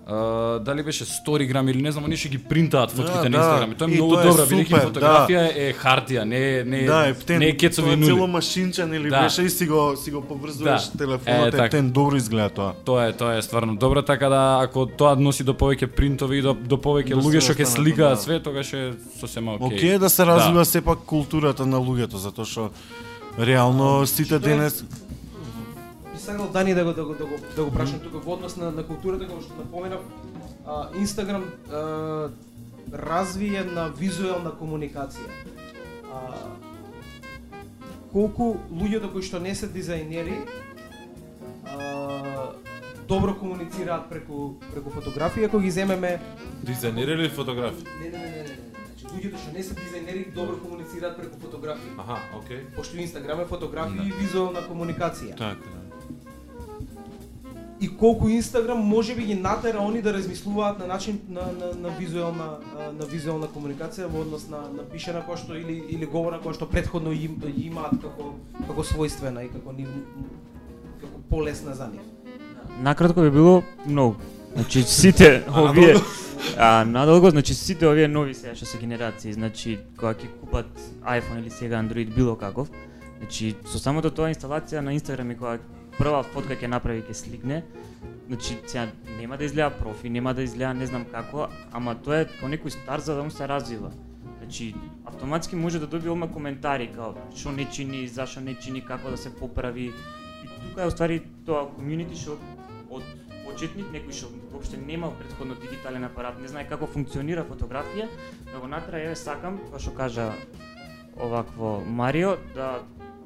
Uh, дали беше Storygram или не знам, они ще ги принтаат фотките Да, на да. Инстаграм. И тоа е И многу тоа е добро, бидејќи фотографија е хартија, не е не е Да, ептен, не е кецови тоа е нули. цело машинче, нели Да. беше и си го си го поврзуваш Да. телефонот, Е, така. ептен добро изгледа тоа. Тоа е, тоа е стварно добро, така да ако тоа носи до повеќе принтови и до, до повеќе Да луѓе што ќе сликаат да. све, тогаш е сосема окей. Океј е да се развива сепак културата на луѓето, затоа што реално сите е- денес сакал Дани да го да го да го, да го прашам тука во однос на, на културата како што напоменав, Инстаграм развие на визуелна комуникација. А, колку луѓето кои што не се дизајнери а, добро комуницираат преку преку фотографија кога ги земеме Дизајнери или фотографи? не не не не не значи луѓето што не се дизајнери добро комуницираат преку фотографија Аха, окей. пошто Инстаграм е фотографија и визуелна комуникација така. И колку Инстаграм може би ги натера они да размислуваат на начин на, на, на визуелна на визуелна комуникација во однос на, на пишена кој што или или говорна кој што предходно им, имаат како како својствена и како нив како полесна за нив. Накратко би било многу. Значи сите овие а надолго значи сите овие нови сега што се генерации, значи кога ќе купат iPhone или сега Android било каков, значи со самото тоа инсталација на Instagram и кога прва фотка ќе направи ќе сликне, значи сега нема да изгледа профи, нема да изгледа не знам како, ама тоа е како некој стар за да му се развива. Значи, автоматски може да добие одма коментари као што не чини, зашо не чини, како да се поправи. И тука е оствари тоа комјунити што од почетник, некој што воопште немал предходно дигитален апарат, не знае како функционира фотографија, да го натера, еве сакам, тоа што кажа овакво Марио, да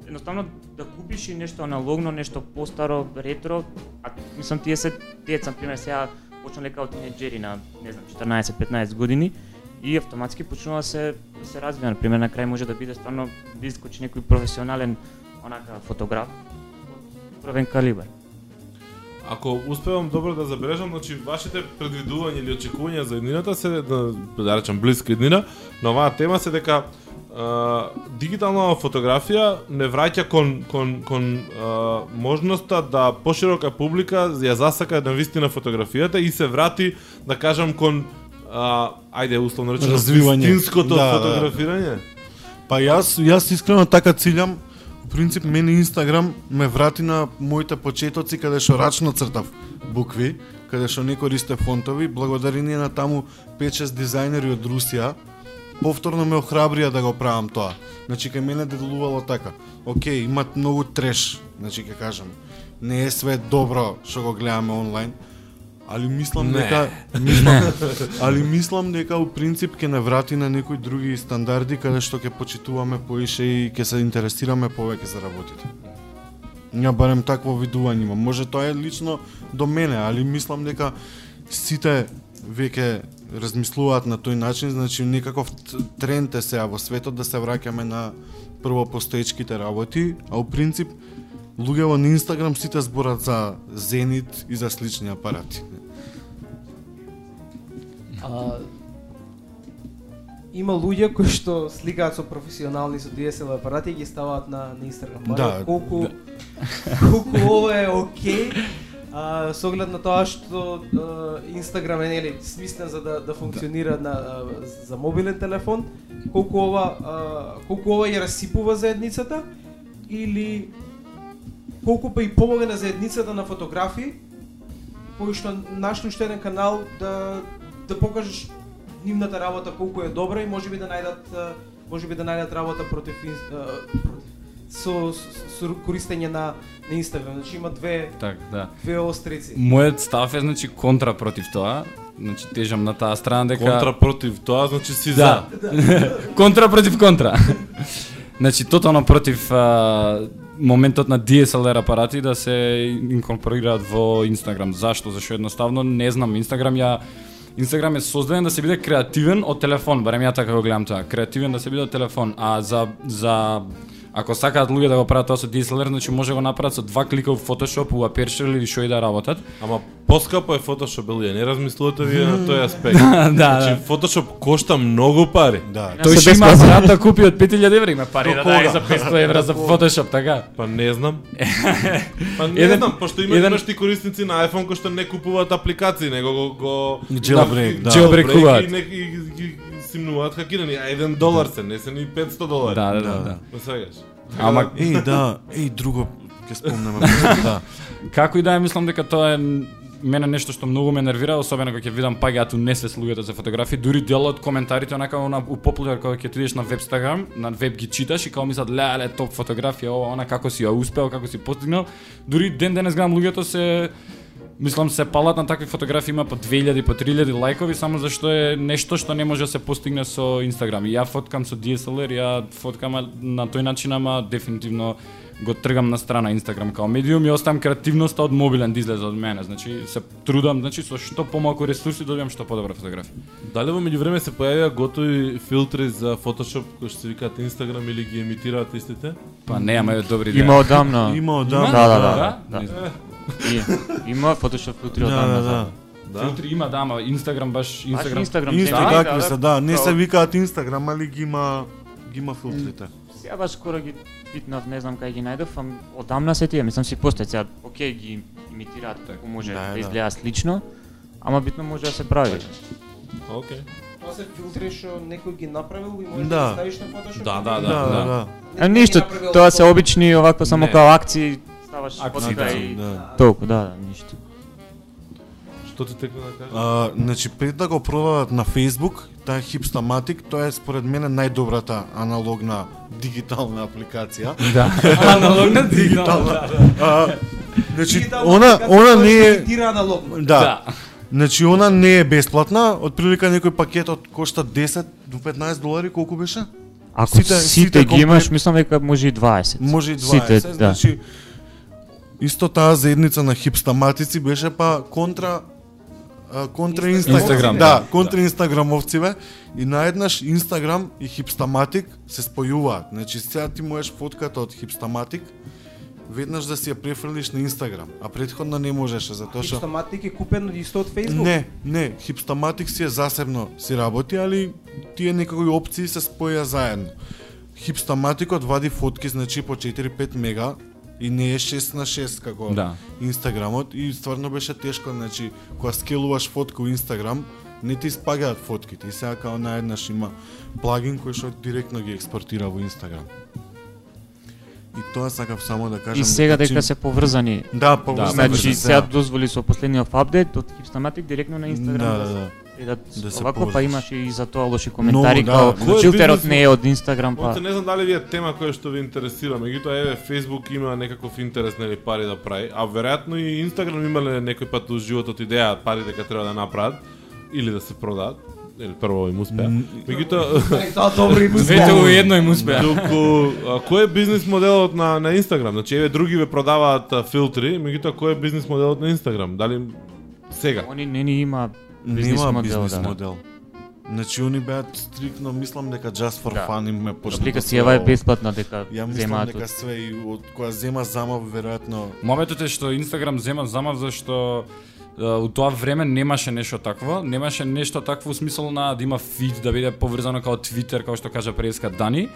едноставно да купиш и нешто аналогно, нешто постаро, ретро, а мислам тие се деца, пример сега почна лека од тинеџери на не знам 14-15 години и автоматски почнува да се да се развива, на пример на крај може да биде стварно да искочи некој професионален онака фотограф од првен калибар. Ако успевам добро да забележам, значи вашите предвидувања или очекувања за еднината се да, да речам блиска еднина но оваа тема се дека а, дигитална фотографија не враќа кон кон кон а, можноста да поширока публика ја засака на вистина фотографијата и се врати да кажам кон а, ајде условно речено Развивање. вистинското Да, да. фотографирање. Па јас јас искрено така Во принцип мене Инстаграм ме врати на моите почетоци каде што рачно цртав букви, каде што не користе фонтови, благодарение на таму 5-6 дизајнери од Русија, повторно ме охрабрија да го правам тоа. Значи кај мене делувало така. Океј, имат многу треш, значи ќе кажам. Не е све добро што го гледаме онлайн, али мислам Не. дека мислам, али мислам дека у принцип ќе не врати на некои други стандарди каде што ќе почитуваме поише и ќе се интересираме повеќе за работите. Ја барем такво видување имам. Може тоа е лично до мене, али мислам дека сите веќе размислуваат на тој начин, значи некаков тренд е сега во светот да се враќаме на прво постоечките работи, а у принцип луѓето на Инстаграм сите зборат за Зенит и за слични апарати. А, има луѓе кои што сликаат со професионални со DSLR апарати и ги ставаат на на Инстаграм. Да, Да, колку колку ова е окей, а, со оглед на тоа што а, Инстаграм е нели смислен за да да функционира на а, за мобилен телефон, колку ова а, колку ова ја расипува заедницата или колку па и помага на заедницата на фотографии кој што нашли уште еден канал да да покажеш нивната работа колку е добра и можеби да најдат можеби да најдат работа против, против со, со, со користење на на Инстаграм. Значи има две Так, да. две острици. Мојот став е значи контра против тоа. Значи тежам на таа страна дека Контра против тоа, значи си Да. за. контра против контра. значи тотално против а, моментот на DSLR апарати да се инкорпорираат во Инстаграм. Зашто? Зашто едноставно не знам. Инстаграм ја Инстаграм е создаден да се биде креативен од телефон, барем ја така го гледам тоа. Креативен да се биде од телефон, а за за ако сакаат луѓе да го прават тоа со DSLR, значи може да го направат со два клика во Photoshop, у Aperture или што и да работат. Ама поскапо е Photoshop, или не размислувате вие на тој аспект. да, Значи да. Photoshop кошта многу пари. Да. Тој што има брат да купи од 5000 евра, има пари да даде за 500 евра за Photoshop, така? Па не знам. па не Еден- знам, пошто има еден- ти корисници на iPhone кои што не купуваат апликации, него го го Jailbreak, да. Jailbreak. и симнуваат хакирани, а 1 долар се, не се ни 500 долари. Да, да, Да. да. да. Ме сваѓаш? Ама Еј, да, еј, друго ќе спомнеме. да. Како и да е, мислам дека тоа е мене нешто што многу ме нервира, особено кога ќе видам паѓаат несвес луѓето за фотографии, дури дел од коментарите онака на у популар кога ќе отидеш на вебстаграм, на веб ги читаш и као мислат леле топ фотографија, ова она како си ја успеал, како си постигнал. Дури ден денес гледам луѓето се Мислам се палат на такви фотографии има по 2000 по 3000 лајкови само зашто е нешто што не може да се постигне со Инстаграм. И ја фоткам со DSLR, ја фоткам на тој начин, ама дефинитивно го тргам на страна Инстаграм као медиум и оставам креативноста од мобилен да излезе од мене. Значи се трудам, значи со што помалку ресурси добивам што подобра фотографија. Дали во меѓувреме се појавија готови филтри за Photoshop кои што се викаат Instagram или ги емитираат истите? Па не, ама е добри идеја. Има одамна. Има, да. Има? Да, да, да. Да? да. И- Има Photoshop филтри Да, одамна. да, за- да. Да. Филтри има, да, ама Инстаграм баш Инстаграм. Инстаграм. Инста сега, какви да, се, да, не се викаат Инстаграм, али ги има ги има филтрите. Сега баш скоро ги питнав, не знам кај ги најдов, ам одамна се тие, мислам си постои сега, окей ги имитираат како може Да, да, да. изгледа слично, ама битно може да се прави. Океј. Тоа се филтри што некој ги направил и можеш Да. да ги ставиш на Photoshop. Да, да, Да, да, да. А ништо, тоа се обични овакво само Не. као акции, ставаш фотка да, и да. толку, да, да, ништо. Што ти текна да кажеш? А, значи пред да го продадат на Facebook, таа Hipstamatic, тоа е според мене најдобрата аналогна дигитална апликација. Да. Аналогна дигитална. А, значи она она не е аналогно. да. Да. Значи она не е бесплатна, отприлика некој пакетот кошта 10 до 15 долари, колку беше? Ако Сите- сите, сите ги имаш, мислам дека може и 20. Може и 20, Сите, да. Исто таа заедница на хипстаматици беше па контра контра Инстаграм. Инстаграм, да, да. контра Инстаграмовциве и наеднаш Инстаграм и Хипстаматик се спојуваат. Значи сега ти можеш фотката од Хипстаматик веднаш да си ја префрлиш на Инстаграм, а претходно не можеше затоа што Хипстаматик е купен исто од Facebook? Не, не, Хипстаматик си е засебно си работи, али тие некои опции се споја заедно. Хипстаматикот вади фотки, значи по 4-5 мега и не е 6 на 6 како Да. Инстаграмот и стварно беше тешко, значи кога скелуваш фотка у Инстаграм, не ти спагаат фотките и сега као наеднаш има плагин кој што директно ги експортира во Инстаграм. И тоа сакав само да кажам. И сега дека дека чим- се поврзани. Да, поврзани Да, Значи се, сега дозволи со последниот апдейт од Hipstamatic директно на Инстаграм Да, да, да, се да. Да се овако, па имаше и за тоа лоши коментари, да. као Кој е филтерот бизнес- не е од Инстаграм, па Оце не знам дали ви е тема која што ви интересира, меѓутоа еве Facebook има некаков интерес нели пари да прави, а веројатно и Instagram имале некој пат у животот идеја пари дека треба да направат или да се продаат. Или прво им успеа. Меѓутоа Тоа добро им Двете у едно им успеа. Доколку а, кој е бизнис моделот на на Инстаграм? Значи еве други ве продаваат а, филтри, меѓутоа кој е бизнис моделот на Инстаграм? Дали сега? они не ни има бизнес Нема модел, бизнес да. модел. Значи они беат стрикно, мислам дека just for Да. fun им ме почна. Апликацијава е бесплатна дека Ја мислам земаат дека све и од која зема замав веројатно Мометот е што Инстаграм зема замав зашто у тоа време немаше нешто такво, немаше нешто такво у смисол на да има фид, да биде поврзано као Твитер, како што кажа преска Дани.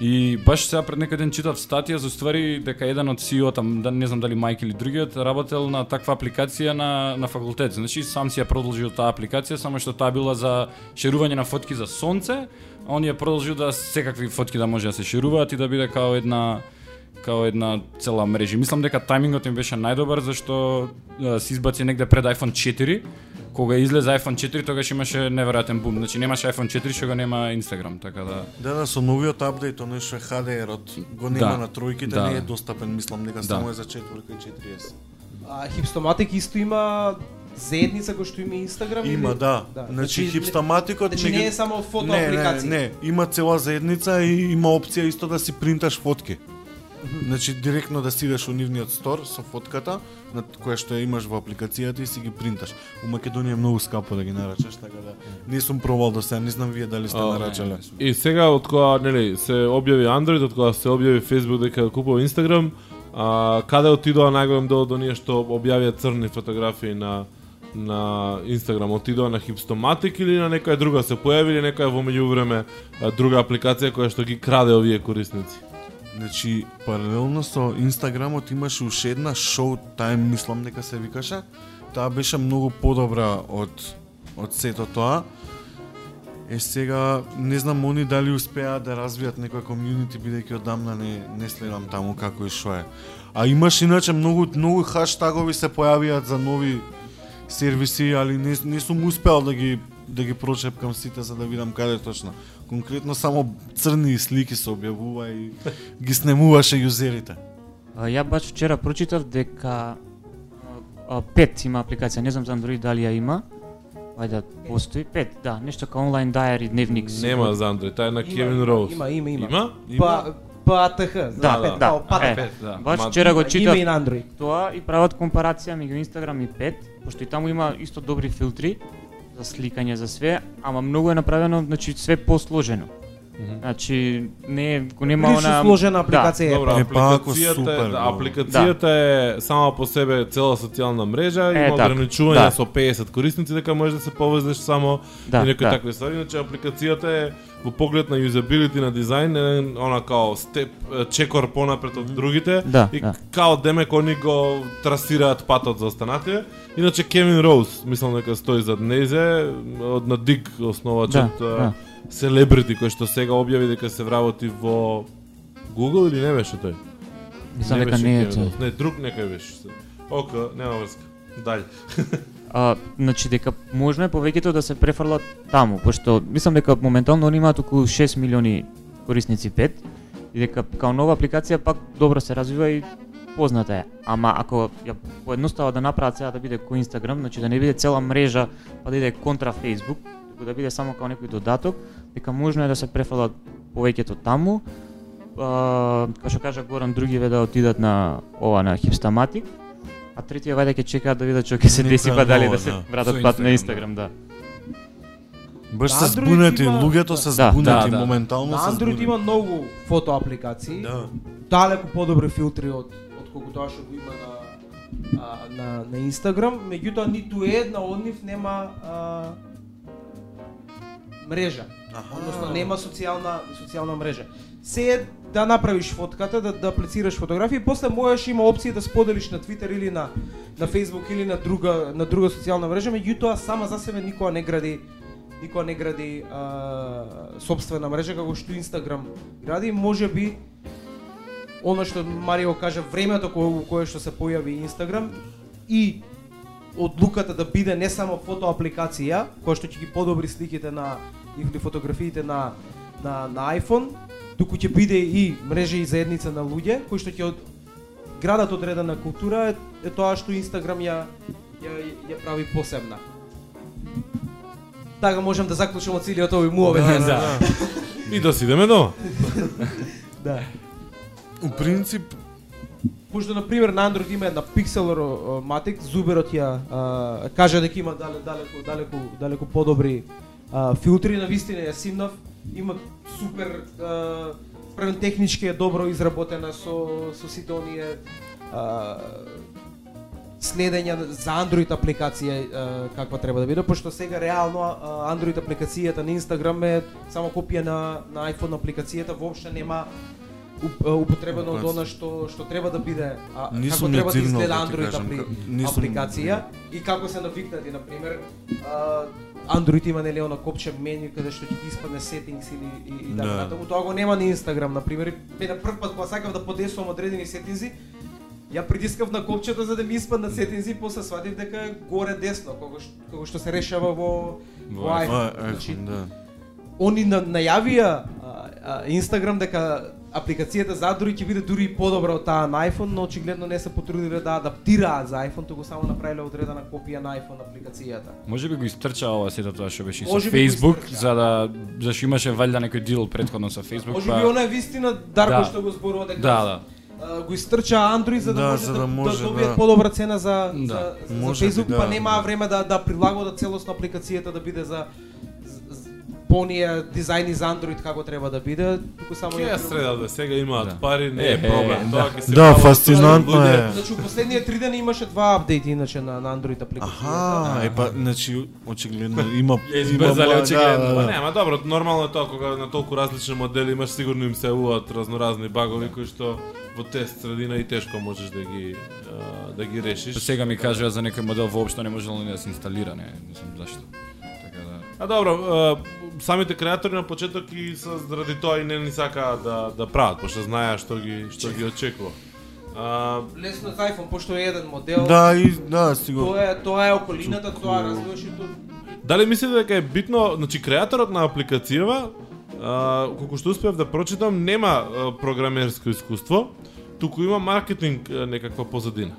И баш сега пред некој ден читав статија за ствари дека еден од CEO там, да не знам дали Майк или другиот, работел на таква апликација на на факултет. Значи сам си ја продолжил таа апликација, само што таа била за шерување на фотки за сонце, а он ја продолжил да секакви фотки да може да се шеруваат и да биде као една као една цела мрежа. Мислам дека тајмингот им беше најдобар зашто се избаци негде пред iPhone 4. Кога излезе iPhone 4, тогаш имаше неверојатен бум. Значи немаше iPhone 4 што го нема Instagram, така да Да, да, со новиот апдейт, оној што е HDR-от, го нема Да. на тројките, Да. не е достапен, мислам дека Да. само е за четворка и 4S. А Хипстоматик исто има заедница кој што има Инстаграм Има, или? да. Значи хипстаматикот Значи не е само фото не, апликација. Не, не, има цела заедница и има опција исто да си принташ фотки. Значи директно да си идеш у нивниот стор со фотката на која што ја имаш во апликацијата и си ги принташ. У Македонија е многу скапо да ги нарачаш, така да не сум пробал до сега, не знам вие дали сте нарачале. И сега од кога нели се објави Android, од кога се објави Facebook дека купува Instagram, А, каде отидоа најголем дел од оние што објавија црни фотографии на на Инстаграм отидоа на Hipstomatic или на некоја друга се појави или некоја во меѓувреме друга апликација која што ги краде овие корисници. Значи, паралелно со Инстаграмот имаше уште една Showtime, мислам дека се викаше. Таа беше многу подобра од од сето тоа. Е сега не знам они дали успеа да развијат некој комјунити бидејќи одамна не не следам таму како и што е. А имаш иначе многу многу хаштагови се појавиат за нови сервиси, али не, не сум успеал да ги да ги прочепкам сите за да видам каде точно. Конкретно само црни слики се објавува и ги снемуваше јузерите. А, ја баш вчера прочитав дека а, а, Пет има апликација, не знам за Android дали ја има. Ајде, постои Пет, да, нешто као онлайн дајари, дневник. Нема за Android, таа е на Кевин Роуз. Има, има, има. Има? Па ПАТХ, Да, да, да, као да. ПАТХ. Е, да. Баш вчера го Има читав и на Android. тоа и прават компарација меѓу Инстаграм и Пет, пошто и таму има исто добри филтри за сликање за све, ама многу е направено, значи све посложено. Значи не е- го нема Прилично она сложена апликација е. Добро, Е, па, ако апликацијата, супер, е, да, апликацијата е сама по себе цела социјална мрежа, Е, има така, ограничување да. со 50 корисници дека можеш да се повезеш само Да, и некои да. такви ствари, иначе апликацијата е во поглед на юзабилити на дизајн е она као степ чекор понапред од другите Да, и да. као демек они го трасираат патот за останатите. Иначе Кевин Роуз, мислам дека стои зад незе, од на Дик основачот Да, да, да. Селебрити кој што сега објави дека се вработи во Google или не беше тој? Мислам дека не е тоа. Роуз. Не, друг некој беше. Ок, нема врска. Дај. А, значи дека можно е повеќето да се префрлат таму, пошто мислам дека моментално они имаат околу 6 милиони корисници 5 и дека као нова апликација пак добро се развива и позната е. Ама ако ја поедностават да направат сега да биде кој Инстаграм, значи да не биде цела мрежа па да иде контра Facebook, туку да биде само као некој додаток, дека можно е да се префрлат повеќето таму. А, како што кажа Горан, другиве да отидат на ова на Hipstamatic, а третија вајде ќе чекаат да видат што ќе се деси па дали да се да. вратат пат на Инстаграм, Инстаграм, да. Баш се збунети, има- луѓето се Да, збунети да, да. моментално На се Android збунети. има многу фотоапликации. Да. Далеку подобри филтри од од колку тоа што го има на а, на на Инстаграм, меѓутоа ниту една од нив нема а, мрежа. Односно нема социјална социјална мрежа. Се е да направиш фотката, да да аплицираш фотографија и после можеш има опција да споделиш на Твитер или на на Facebook или на друга на друга социјална мрежа, меѓутоа сама за себе никога не гради никога не гради а, собствена мрежа како што Инстаграм гради, може би она што Марио кажа времето кое, кое што се појави Инстаграм и одлуката да биде не само фотоапликација која што ќе ги подобри сликите на или фотографиите на на на iPhone, туку ќе биде и мрежа и заедница на луѓе кои што ќе од градат одредена култура е, е тоа што Инстаграм ја ја ја прави посебна. Така можам да заклучам од целиот овој муавет. Да, да. И да си идеме дома. да. У принцип, Пошто на пример на Android има една Матик, Зуберот ја а, кажа дека има далеко далеку далеку далеку подобри а, филтри, на вистина ја симнав, има супер а, технички е добро изработена со со сите оние а, следења за Android апликација а, каква треба да биде, пошто сега реално а, Android апликацијата на Instagram е само копија на на iPhone апликацијата, воопшто нема употребено од она што што треба да биде, а, како Нисум ја треба да изгледа да ти Android кажам, апли, нисум- апликација и како се навикнати на пример Android има нели она копче меню каде што ќе ти испадне settings или и, и така Да. натаму. Тоа го нема на Instagram на пример. Бе на прв пат кога сакав да подесувам одредени сетинзи, ја притискав на копчето за да ми испаднат сетинзи после сватив дека горе десно, како што, како што се решава во во iPhone. Значи, да. они на, најавија Instagram дека апликацијата за Android ќе биде дури и подобра од таа на iPhone, но очигледно не се потрудиле да адаптираат за iPhone, туку само направиле одредена копија на iPhone апликацијата. Може би го истрча ова сето тоа што беше со Facebook, за да зашто имаше валјда некој дил предходно со Facebook, Може па би она е вистина Дарко Да. што го зборува дека Да, да. го истрча Android за да, Да, може за да, да да, може, добијат да. подобра цена за, Да. за, за Може би, Facebook, да. па немаа време да да прилагодат целосно апликацијата да биде за, оние дизајни за Android како треба да биде, туку само ја е среда, бе, сега имаат Да. пари, не е проблем. е, Тоа да. ќе се Да, фасцинантно е. Значи, у последние три дена имаше два апдейти иначе на, на Android апликацијата. Аха, е па, значи, очигледно има... Избрзале, има- очигледно. да, Па да, не, да. ама добро, нормално е тоа кога на толку различни модели имаш сигурно им се уваат разноразни багови кои што во тест средина и тешко можеш да ги да ги решиш. Сега ми кажува за некој модел воопшто не можело ни да се инсталира, не, не знам зашто. А добро, а, самите креатори на почеток и се заради тоа и не ни сакаат да да прават, пошто знаеа што ги што ги очекува. А, Лесно за iPhone, пошто е еден модел. Да, и, да, сигурно. Тоа е, тоа е околината, тоа развиваш и тоа. Дали мислите дека е битно, значи креаторот на апликацијава, а, колку што успеав да прочитам, нема а, програмерско искуство, туку има маркетинг а, некаква позадина.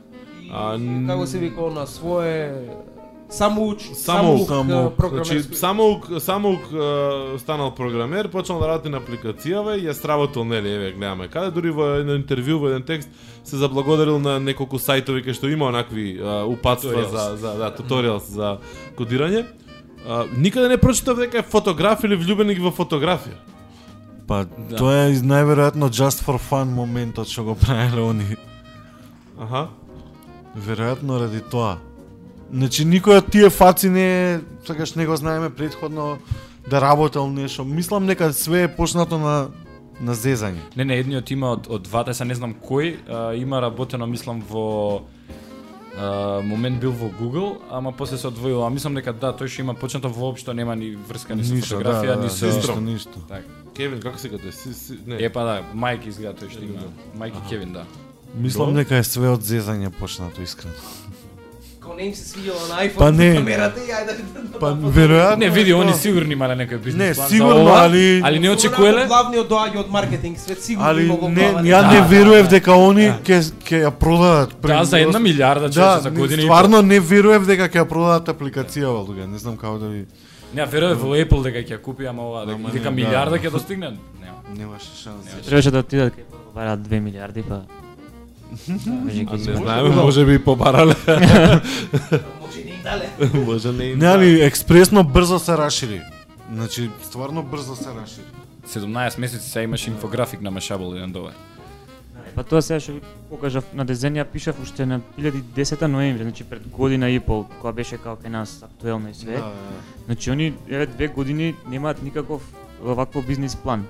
А, И, како се вика на свое Самоук, самоук, самоук. а, програмерско. Значи, самоук, самоук станал програмер, почнал да работи на апликацијава и ја сработил, нели, еве, гледаме каде, дури во едно интервју, во еден текст, се заблагодарил на неколку сајтови кај што има онакви а, упатства за, за, да, туториалс за кодирање. А, никаде не прочитав дека е фотограф или влюбеник во фотографија. Па, Да. тоа е најверојатно just for fun моментот што го правеле они. Аха. Веројатно ради тоа. Значи никој од тие фаци не е, сакаш не го знаеме предходно да работел нешто. Мислам дека све е почнато на на зезање. Не, не, едниот има од, од двата, се не знам кој, а, има работено, мислам, во а, момент бил во Google, ама после се одвоил, а мислам дека да, тој што има почнато воопшто нема ни врска ни со Ништо, фотографија, да, ни да, со ништо, ништо. Така. Кевин, како се кате? Си, си, не. Е па да, Мајки изгледа тој што има. Мајки Кевин, да. Мислам дека е све од зезање почнато искрено. Као не им се свиѓало на iPhone Па не. камерата и ајде да Па веројатно. Не, види, они сигурно имале некој бизнес Не, план сигурно, за ова, али- али не очекувале. Главниот доаѓа од маркетинг, свет сигурно Али има во не, глава. ја Да, не да, верував да. дека они ќе ќе ја продадат. Да, за една милиарда Да, за година и стварно не верував дека ќе ја продадат апликацијава луѓе. Не знам како да ви Не, верував во Apple дека ќе ја купи, ама ова, дека, дека не, милиарда да. ќе достигне. Нема. немаше шанси. Требаше да отидат кај бараат 2 милиарди, па... А не знаеме, може би и побарале. Може и не им дале. може не им експресно брзо се расшири. Значи, стварно брзо се расшири. 17 месеци се имаш инфографик на Mashable еден долар. Па тоа сега што ви покажав на дезенја пишав уште на 2010 ноември, значи пред година и пол, кога беше како кај нас актуелно и све. Да, Значи они еве две години немаат никаков вакво бизнис план.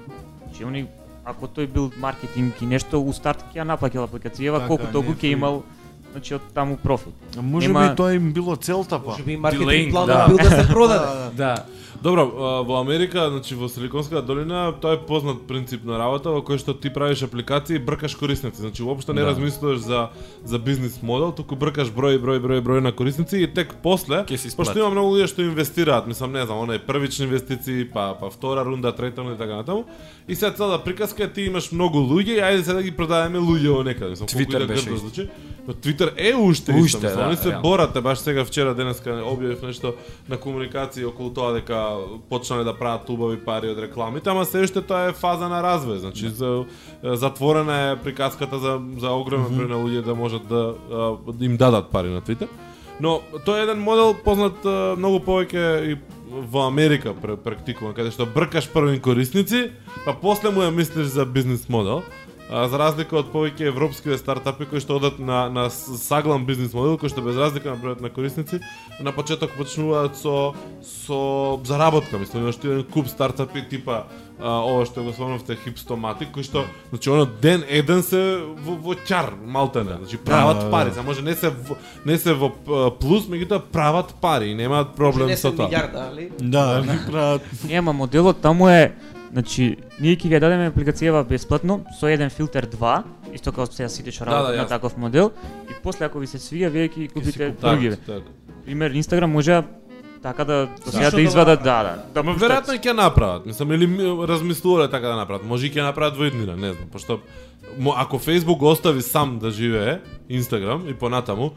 Значи они ако тој бил маркетинг и нешто у старт ќе ја наплакил апликацијава, Така, колку толку ќе имал значи од таму профит. А може Нема- би тоа им било целта па. Може би маркетинг планот да. бил да се продаде. Да. Добро, во Америка, значи во Силиконската долина, тоа е познат принцип на работа во кој што ти правиш апликации и бркаш корисници. Значи уопшто не Да. размислуваш за за бизнис модел, туку бркаш број, број, број, број на корисници и тек после, се пошто има многу луѓе што инвестираат, мислам, не знам, онај првични инвестиции, па па втора рунда, трета рунда и така натаму. И сега целата приказка ти имаш многу луѓе и ајде сега да ги продадеме луѓе во некаде. Мислам, Twitter да беше грдо звучи. Но Твитер е уште, Уште, исто, мислам, да, они се реално. борате баш сега вчера денеска објавив нешто на комуникација околу тоа дека почнале да прават убави пари од рекламите, ама се уште тоа е фаза на развој, значи за, затворена е приказката за за огромен број на луѓе да можат да, да им дадат пари на Твитер. Но тоа е еден модел познат многу повеќе и во Америка пр- практикуван, каде што бркаш првин корисници, па после му ја мислиш за бизнис модел. А, за разлика од повеќе европски стартапи кои што одат на на саглам бизнис модел кој што без разлика на бројот на корисници на почеток почнуваат со со заработка, мислам, имаш ти еден куп стартапи типа а, ова што го спомнавте Хипстоматик кој што значи оно ден еден се во, во чар малтене, значи прават Да, да, пари, да. за може не се во, не се во плюс, меѓутоа прават пари и немаат проблем Не со се тоа. милиарда, али? Да, ги прават. Нема моделот таму е Значи, ние ќе ја дадеме апликацијава бесплатно со еден филтер 2, исто како сега сите што Да, работат да, на јасно. таков модел, и после ако ви се свија, вие ќе купите Така, други. така. Пример, Инстаграм може така да до сега да да извадат, да, да. да пуштат. веројатно ќе направат. Мислам или ми- размислувале така да направат. Може и ќе направат во иднина, не знам, пошто ако Facebook остави сам да живее Инстаграм и понатаму,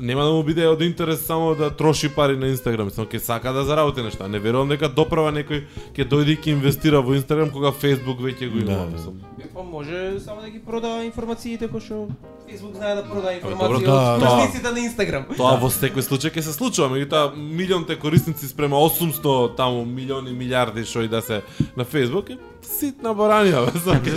нема да му биде од интерес само да троши пари на Инстаграм, мислам ќе сака да заработи нешто. Не верувам дека доправа некој ќе дојде и ќе инвестира во Инстаграм кога Facebook веќе го има, Да, да. мислам. Па може само да ги продава информациите кои што Facebook знае да продаде добро, информација да, од да. корисниците на Инстаграм. Тоа во секој случај ќе се случува, меѓутоа милионте корисници спрема 800 таму милиони милиарди што и да се на Facebook е ситна баранија,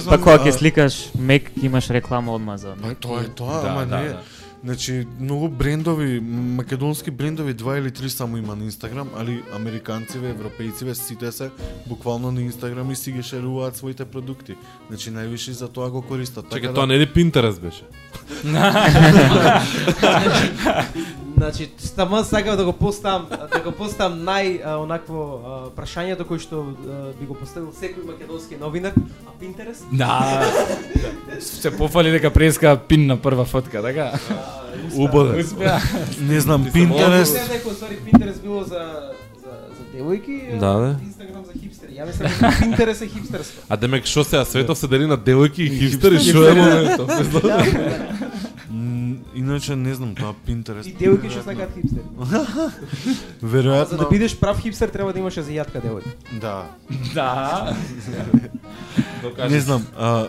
Па кога ќе сликаш Мек, имаш реклама одма за Па Мек. тоа е тоа, Да, ама да, не. Да. Значи, многу брендови, македонски брендови, два или три само има на Инстаграм, али американциве, европејциве, сите се буквално на Инстаграм и си ги шеруваат своите продукти. Значи, највише за тоа го користат. Чекај, Така тоа не е ли Pinterest беше? Значи, стама сакав да го поставам, да го поставам нај а, онакво а, прашањето кој што а, би го поставил секој македонски новинар, а Pinterest? Да. Се пофали дека преска пин на прва фотка, така? Успеа. Не знам, Мислам Pinterest, дека ствари Pinterest било за за за девојки, Да, бе. Инстаграм за хипстери. Ја мислам дека Pinterest е хипстерско. А демек што сега светов се дели на девојки и хипстери, што е моментот? Иначе не знам, тоа и Pinterest. девојки што сакаат хипстери. За да Веројатно, бидеш прав хипстер треба да имаш азијатка девојка. да. Да. Не знам, а,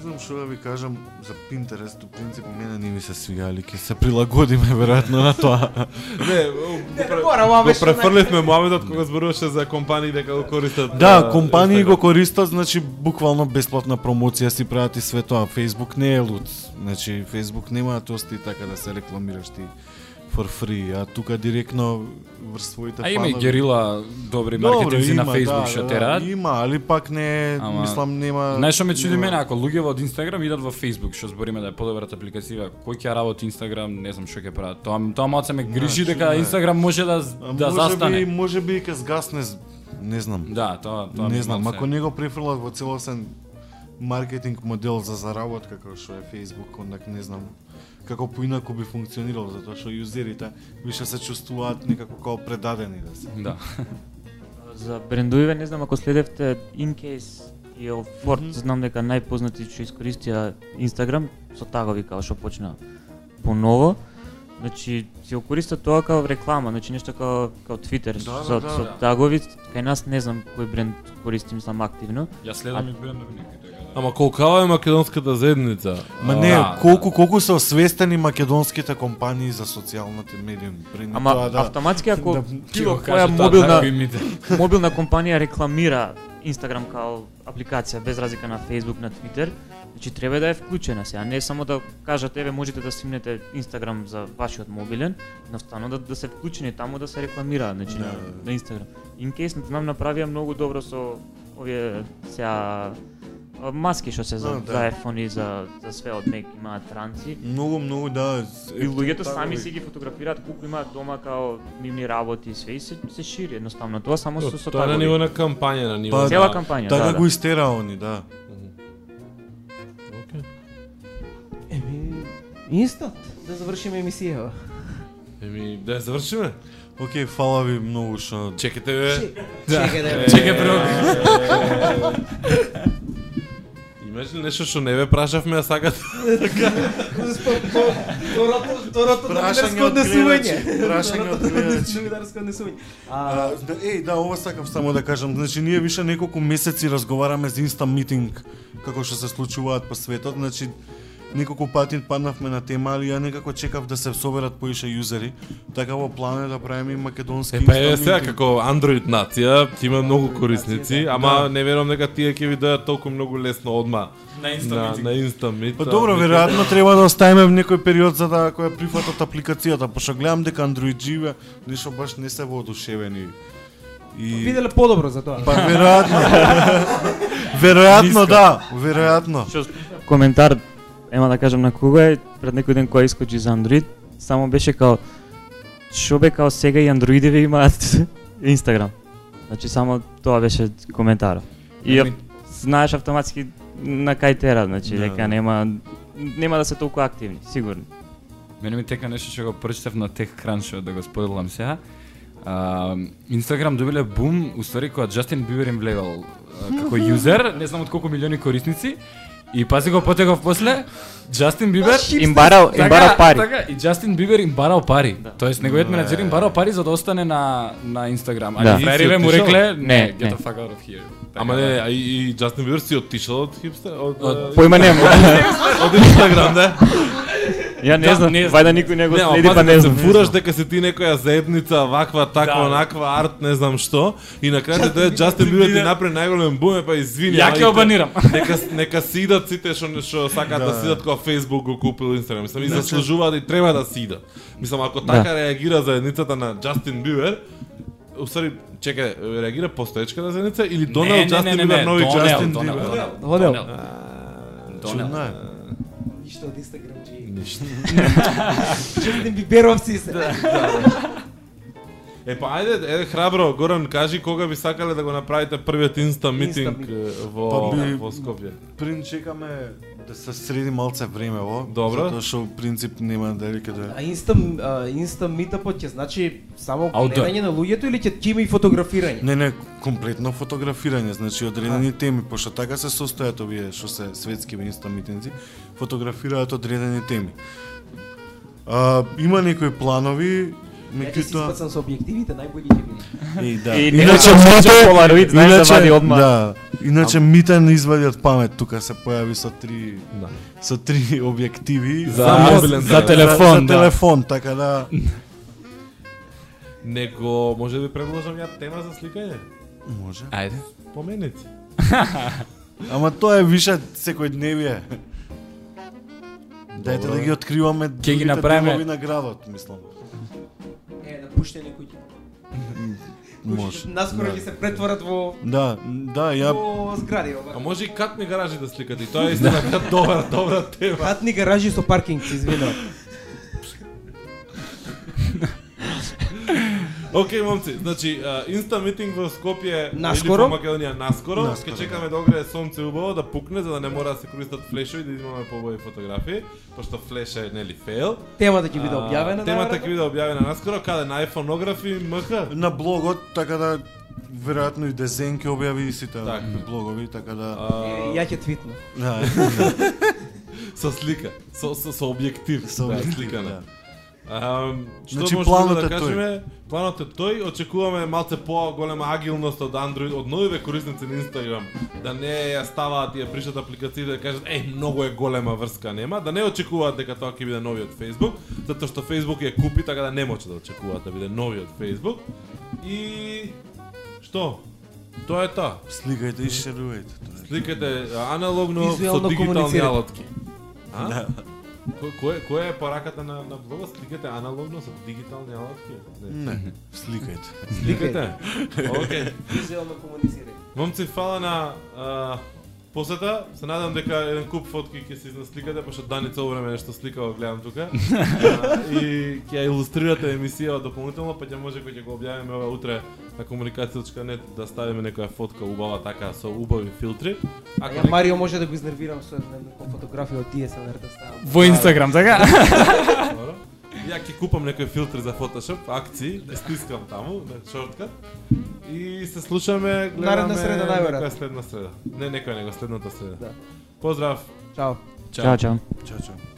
не знам што да ви кажам за Pinterest, у принцип мене не ми се свига, али ќе се прилагодиме веројатно на тоа. Не, Не, го префрлевме моментот кога зборуваше за компании дека го користат. Да, компании го користат, значи буквално бесплатна промоција си прават и све тоа. Facebook не е луд. Значи Facebook нема да ости така да се рекламираш ти for free, а тука директно врз своите А има и герила добри маркетинзи на Facebook да, што да, тераат. Има, али пак не, Ама- мислам нема. Знаеш што ме чуди мене, ако луѓе од Инстаграм идат во Facebook, што збориме да е подобрата апликација, кој ќе работи Инстаграм, не знам што ќе прават. Тоа тоа малце ме грижи Значи, дека да. Инстаграм може да А да може застане. Би, може би и ке сгасне, з- не знам. Да, тоа тоа не знам, ако не го префрлат во целосен маркетинг модел за заработка како што е Facebook, ондак не знам како поинаку би функционирал затоа што јузерите више се чувствуваат некако како предадени да се. Да. За брендовиве не знам ако следевте InCase и Ford, Мгм. знам дека најпознати што искористија Инстаграм со тагови како што почна поново. Значи си го користат тоа како реклама, значи нешто како како Twitter Да, да, со, да, со да. тагови. Кај нас не знам кој бренд користи мислам активно. Ја следам и брендови некои така. да. Ама колкава е македонската заедница? Ма А, не, да, колку колку се освестени македонските компании за социјалните медиуми. Прени Ама тоа да автоматски ако да- го која тоа, мобилна така мобилна компанија рекламира Инстаграм као апликација без разлика на Facebook, на Twitter, значи треба да е вклучена сега, не само да кажат еве можете да снимнете Инстаграм за вашиот мобилен, едноставно да, да се вклучени таму да се рекламираат, значи на, Да. на Инстаграм. InCase нам направија многу добро со овие сега а, маски што се за, А, да. за iPhone и за, за све од Mac имаат транци. многу многу да И луѓето сами си ги фотографираат колку имаат дома као нивни работи и све и се, се шири едноставно тоа само со, со Тоа е на ниво на кампања, на ниво Па. Цела кампања, Така да, го да. истера они, да. Инстант, да завршиме емисијава. Еми, да ја завршиме? Океј, фала ви многу што Чекате. Чекај да Чекај прво. Имаш ли нешто што не ве прашавме, а сакате? Второто, второто Прашање новинарско од однесување. прашање од. Новинарско однесување. Да, еј, да, ова сакам само да кажам. Значи, ние више неколку месеци разговараме за инста митинг, како што се случуваат по светот. Значи, неколку пати паднавме на тема, али ја некако чекав да се соберат поише юзери. Така во план е да правиме и македонски Е, па е инста сега како Android нација, ќе има многу корисници, да. ама не верувам дека тие ќе ви дојдат толку многу лесно одма На Insta на, на. Па добро, веројатно треба да оставиме в некој период за да ако ја прифатат апликацијата, пошто гледам дека Android живе, нешто баш не се воодушевени. И виделе подобро за тоа. па веројатно. веројатно да, веројатно. Коментар ема да кажам на кога е пред некој ден кој искочи за Android, само беше као што бе као сега и андроидеви имаат Инстаграм. Значи само тоа беше коментар. И Ами- знаеш автоматски на кај тера, значи Да. дека нема нема да се толку активни, сигурно. Мене ми тека нешто што го прочитав на TechCrunch да го споделам сега. А, Инстаграм добиле бум, уствари кога Джастин Бибер им влегал како јузер, не знам од колку милиони корисници, И пази го потегов после, Джастин Бибер Им барал, им барал пари. Така, и Джастин Бибер им барал пари. Да. Тоест неговиот менаџер им барал пари за да остане на на Инстаграм. А Да. да. фраериве му рекле, не, get the fuck out of here. Така Ама да. не, а и, Джастин Бибер си отишол од хипстер, од, Од- од, Појма нема. од Инстаграм, да? Ја не Да, знам, не знам. вајда никој не го Не, следи, па не знам. фураш дека си ти некоја заедница, ваква, таква, Да. онаква, арт, не знам што, и на крај тоа Джастин Бибер ти направи најголем бум, па извини. Ја ќе обанирам. Нека нека си идат сите што што сакаат да, Да. си идат кога Facebook го купил Инстаграм. Мислам и Значи- заслужуваат и треба да си идат. Мислам ако така реагира заедницата на Джастин Бибер, Усари, чекај, реагира постоечката заедница или не, Джастин не, не, Бибер не, нови Донел, Джастин Донел, Бибер? Донел. Донел. Донел. Чудно Донел. е. Ништо од Инстаграм че. Ништо. Джастин Биберовци се. Е па ајде, е храбро, Горан, кажи кога би сакале да го направите првиот инста митинг во Па би- во Скопје. Прин чекаме да се среди малце време во. Добро. Затоа што принцип нема дали каде. А инста а, инста митапот ќе значи само гледање на луѓето или ќе ќе има и фотографирање? Не, не, комплетно фотографирање, значи одредени теми, пошто така се состојат овие што се светски инста митинзи, фотографираат одредени теми. А, има некои планови, Ќе меѓутоа испацам со објективите, најбољи ќе биде. Еј, да. И Иначе некој Мите, Polaroid, знаеш да вади одма. Да, иначе Мите не извади од памет, тука се појави со три Да. со три објективи За, За мобилен за, телефон. телефон, за, за да. телефон, така да Него, може да ви предложам ја тема за сликање? може. Ајде. Поменици. Ама тоа е више секојдневие. Дајте Добро. да ги откриваме ги другите направиме- на градот, мислам. Е, напуштени куќи. Може. Наскоро да. ќе се претворат во Да, да, ја во згради, А ова. може и катни гаражи да сликате, и тоа е истина кат добра, добра тема. Хатни гаражи со паркинг, извинувам. Океј, момци, значи, инста митинг во Скопје Наскоро? или во Македонија наскоро, Наскоро, ќе да. чекаме да огрее сонце убаво да пукне за да не мора да се користат флешови да имаме побои фотографии, пошто флеш е нели фейл. Темата ќе биде објавена. Темата ќе биде објавена наскоро, каде на iPhoneографи МХ. на блогот, така да веројатно и Дезен ќе објави и сите Така. блогови, така да А, Ја ќе твитнам. да, со слика, со со, со објектив, со да, објектив, сликана. да. А, што Значи, можеме планот да е тој. кажеме? Планот е тој, очекуваме малце поголема агилност од Android, од новиве корисници на Instagram, да не ја ставаат и ја пришат апликациите да кажат еј многу е голема врска нема, да не очекуваат дека тоа ќе биде новиот Facebook, затоа што Facebook ја купи така да не може да очекуваат да биде новиот Facebook. И што? Тоа е тоа. сликајте и шерувајте. тоа е. Сликате аналогно со дигитални алотки. А? Да. Кој кој која е пораката на на блога? Сликате аналогно со дигитални алатки? Не. Не, сликајте. Сликате. Океј. Визуелно комуницирање. Момци, фала на а, посета. Се надам дека еден куп фотки ќе се изнасликате, пошто Дани цело време нешто сликава, гледам тука. А, и ќе ја илустрирате емисија дополнително, па ќе може кој ќе го објавиме ова утре на комуникација.нет да ставиме некоја фотка убава така со убави филтри. А Ако ја некој- Марио може да го изнервирам со една некоја фотографија од DSLR да ставам. Во Инстаграм, така? Ја ќе купам некој филтри за Photoshop, акции, ќе стискам таму, на шорткат. И се слушаме, гледаме Наредна среда, најверојатно. следна среда. Не некоја, него следната среда. Да. Поздрав. Чао. Чао, чао. Чао, чао.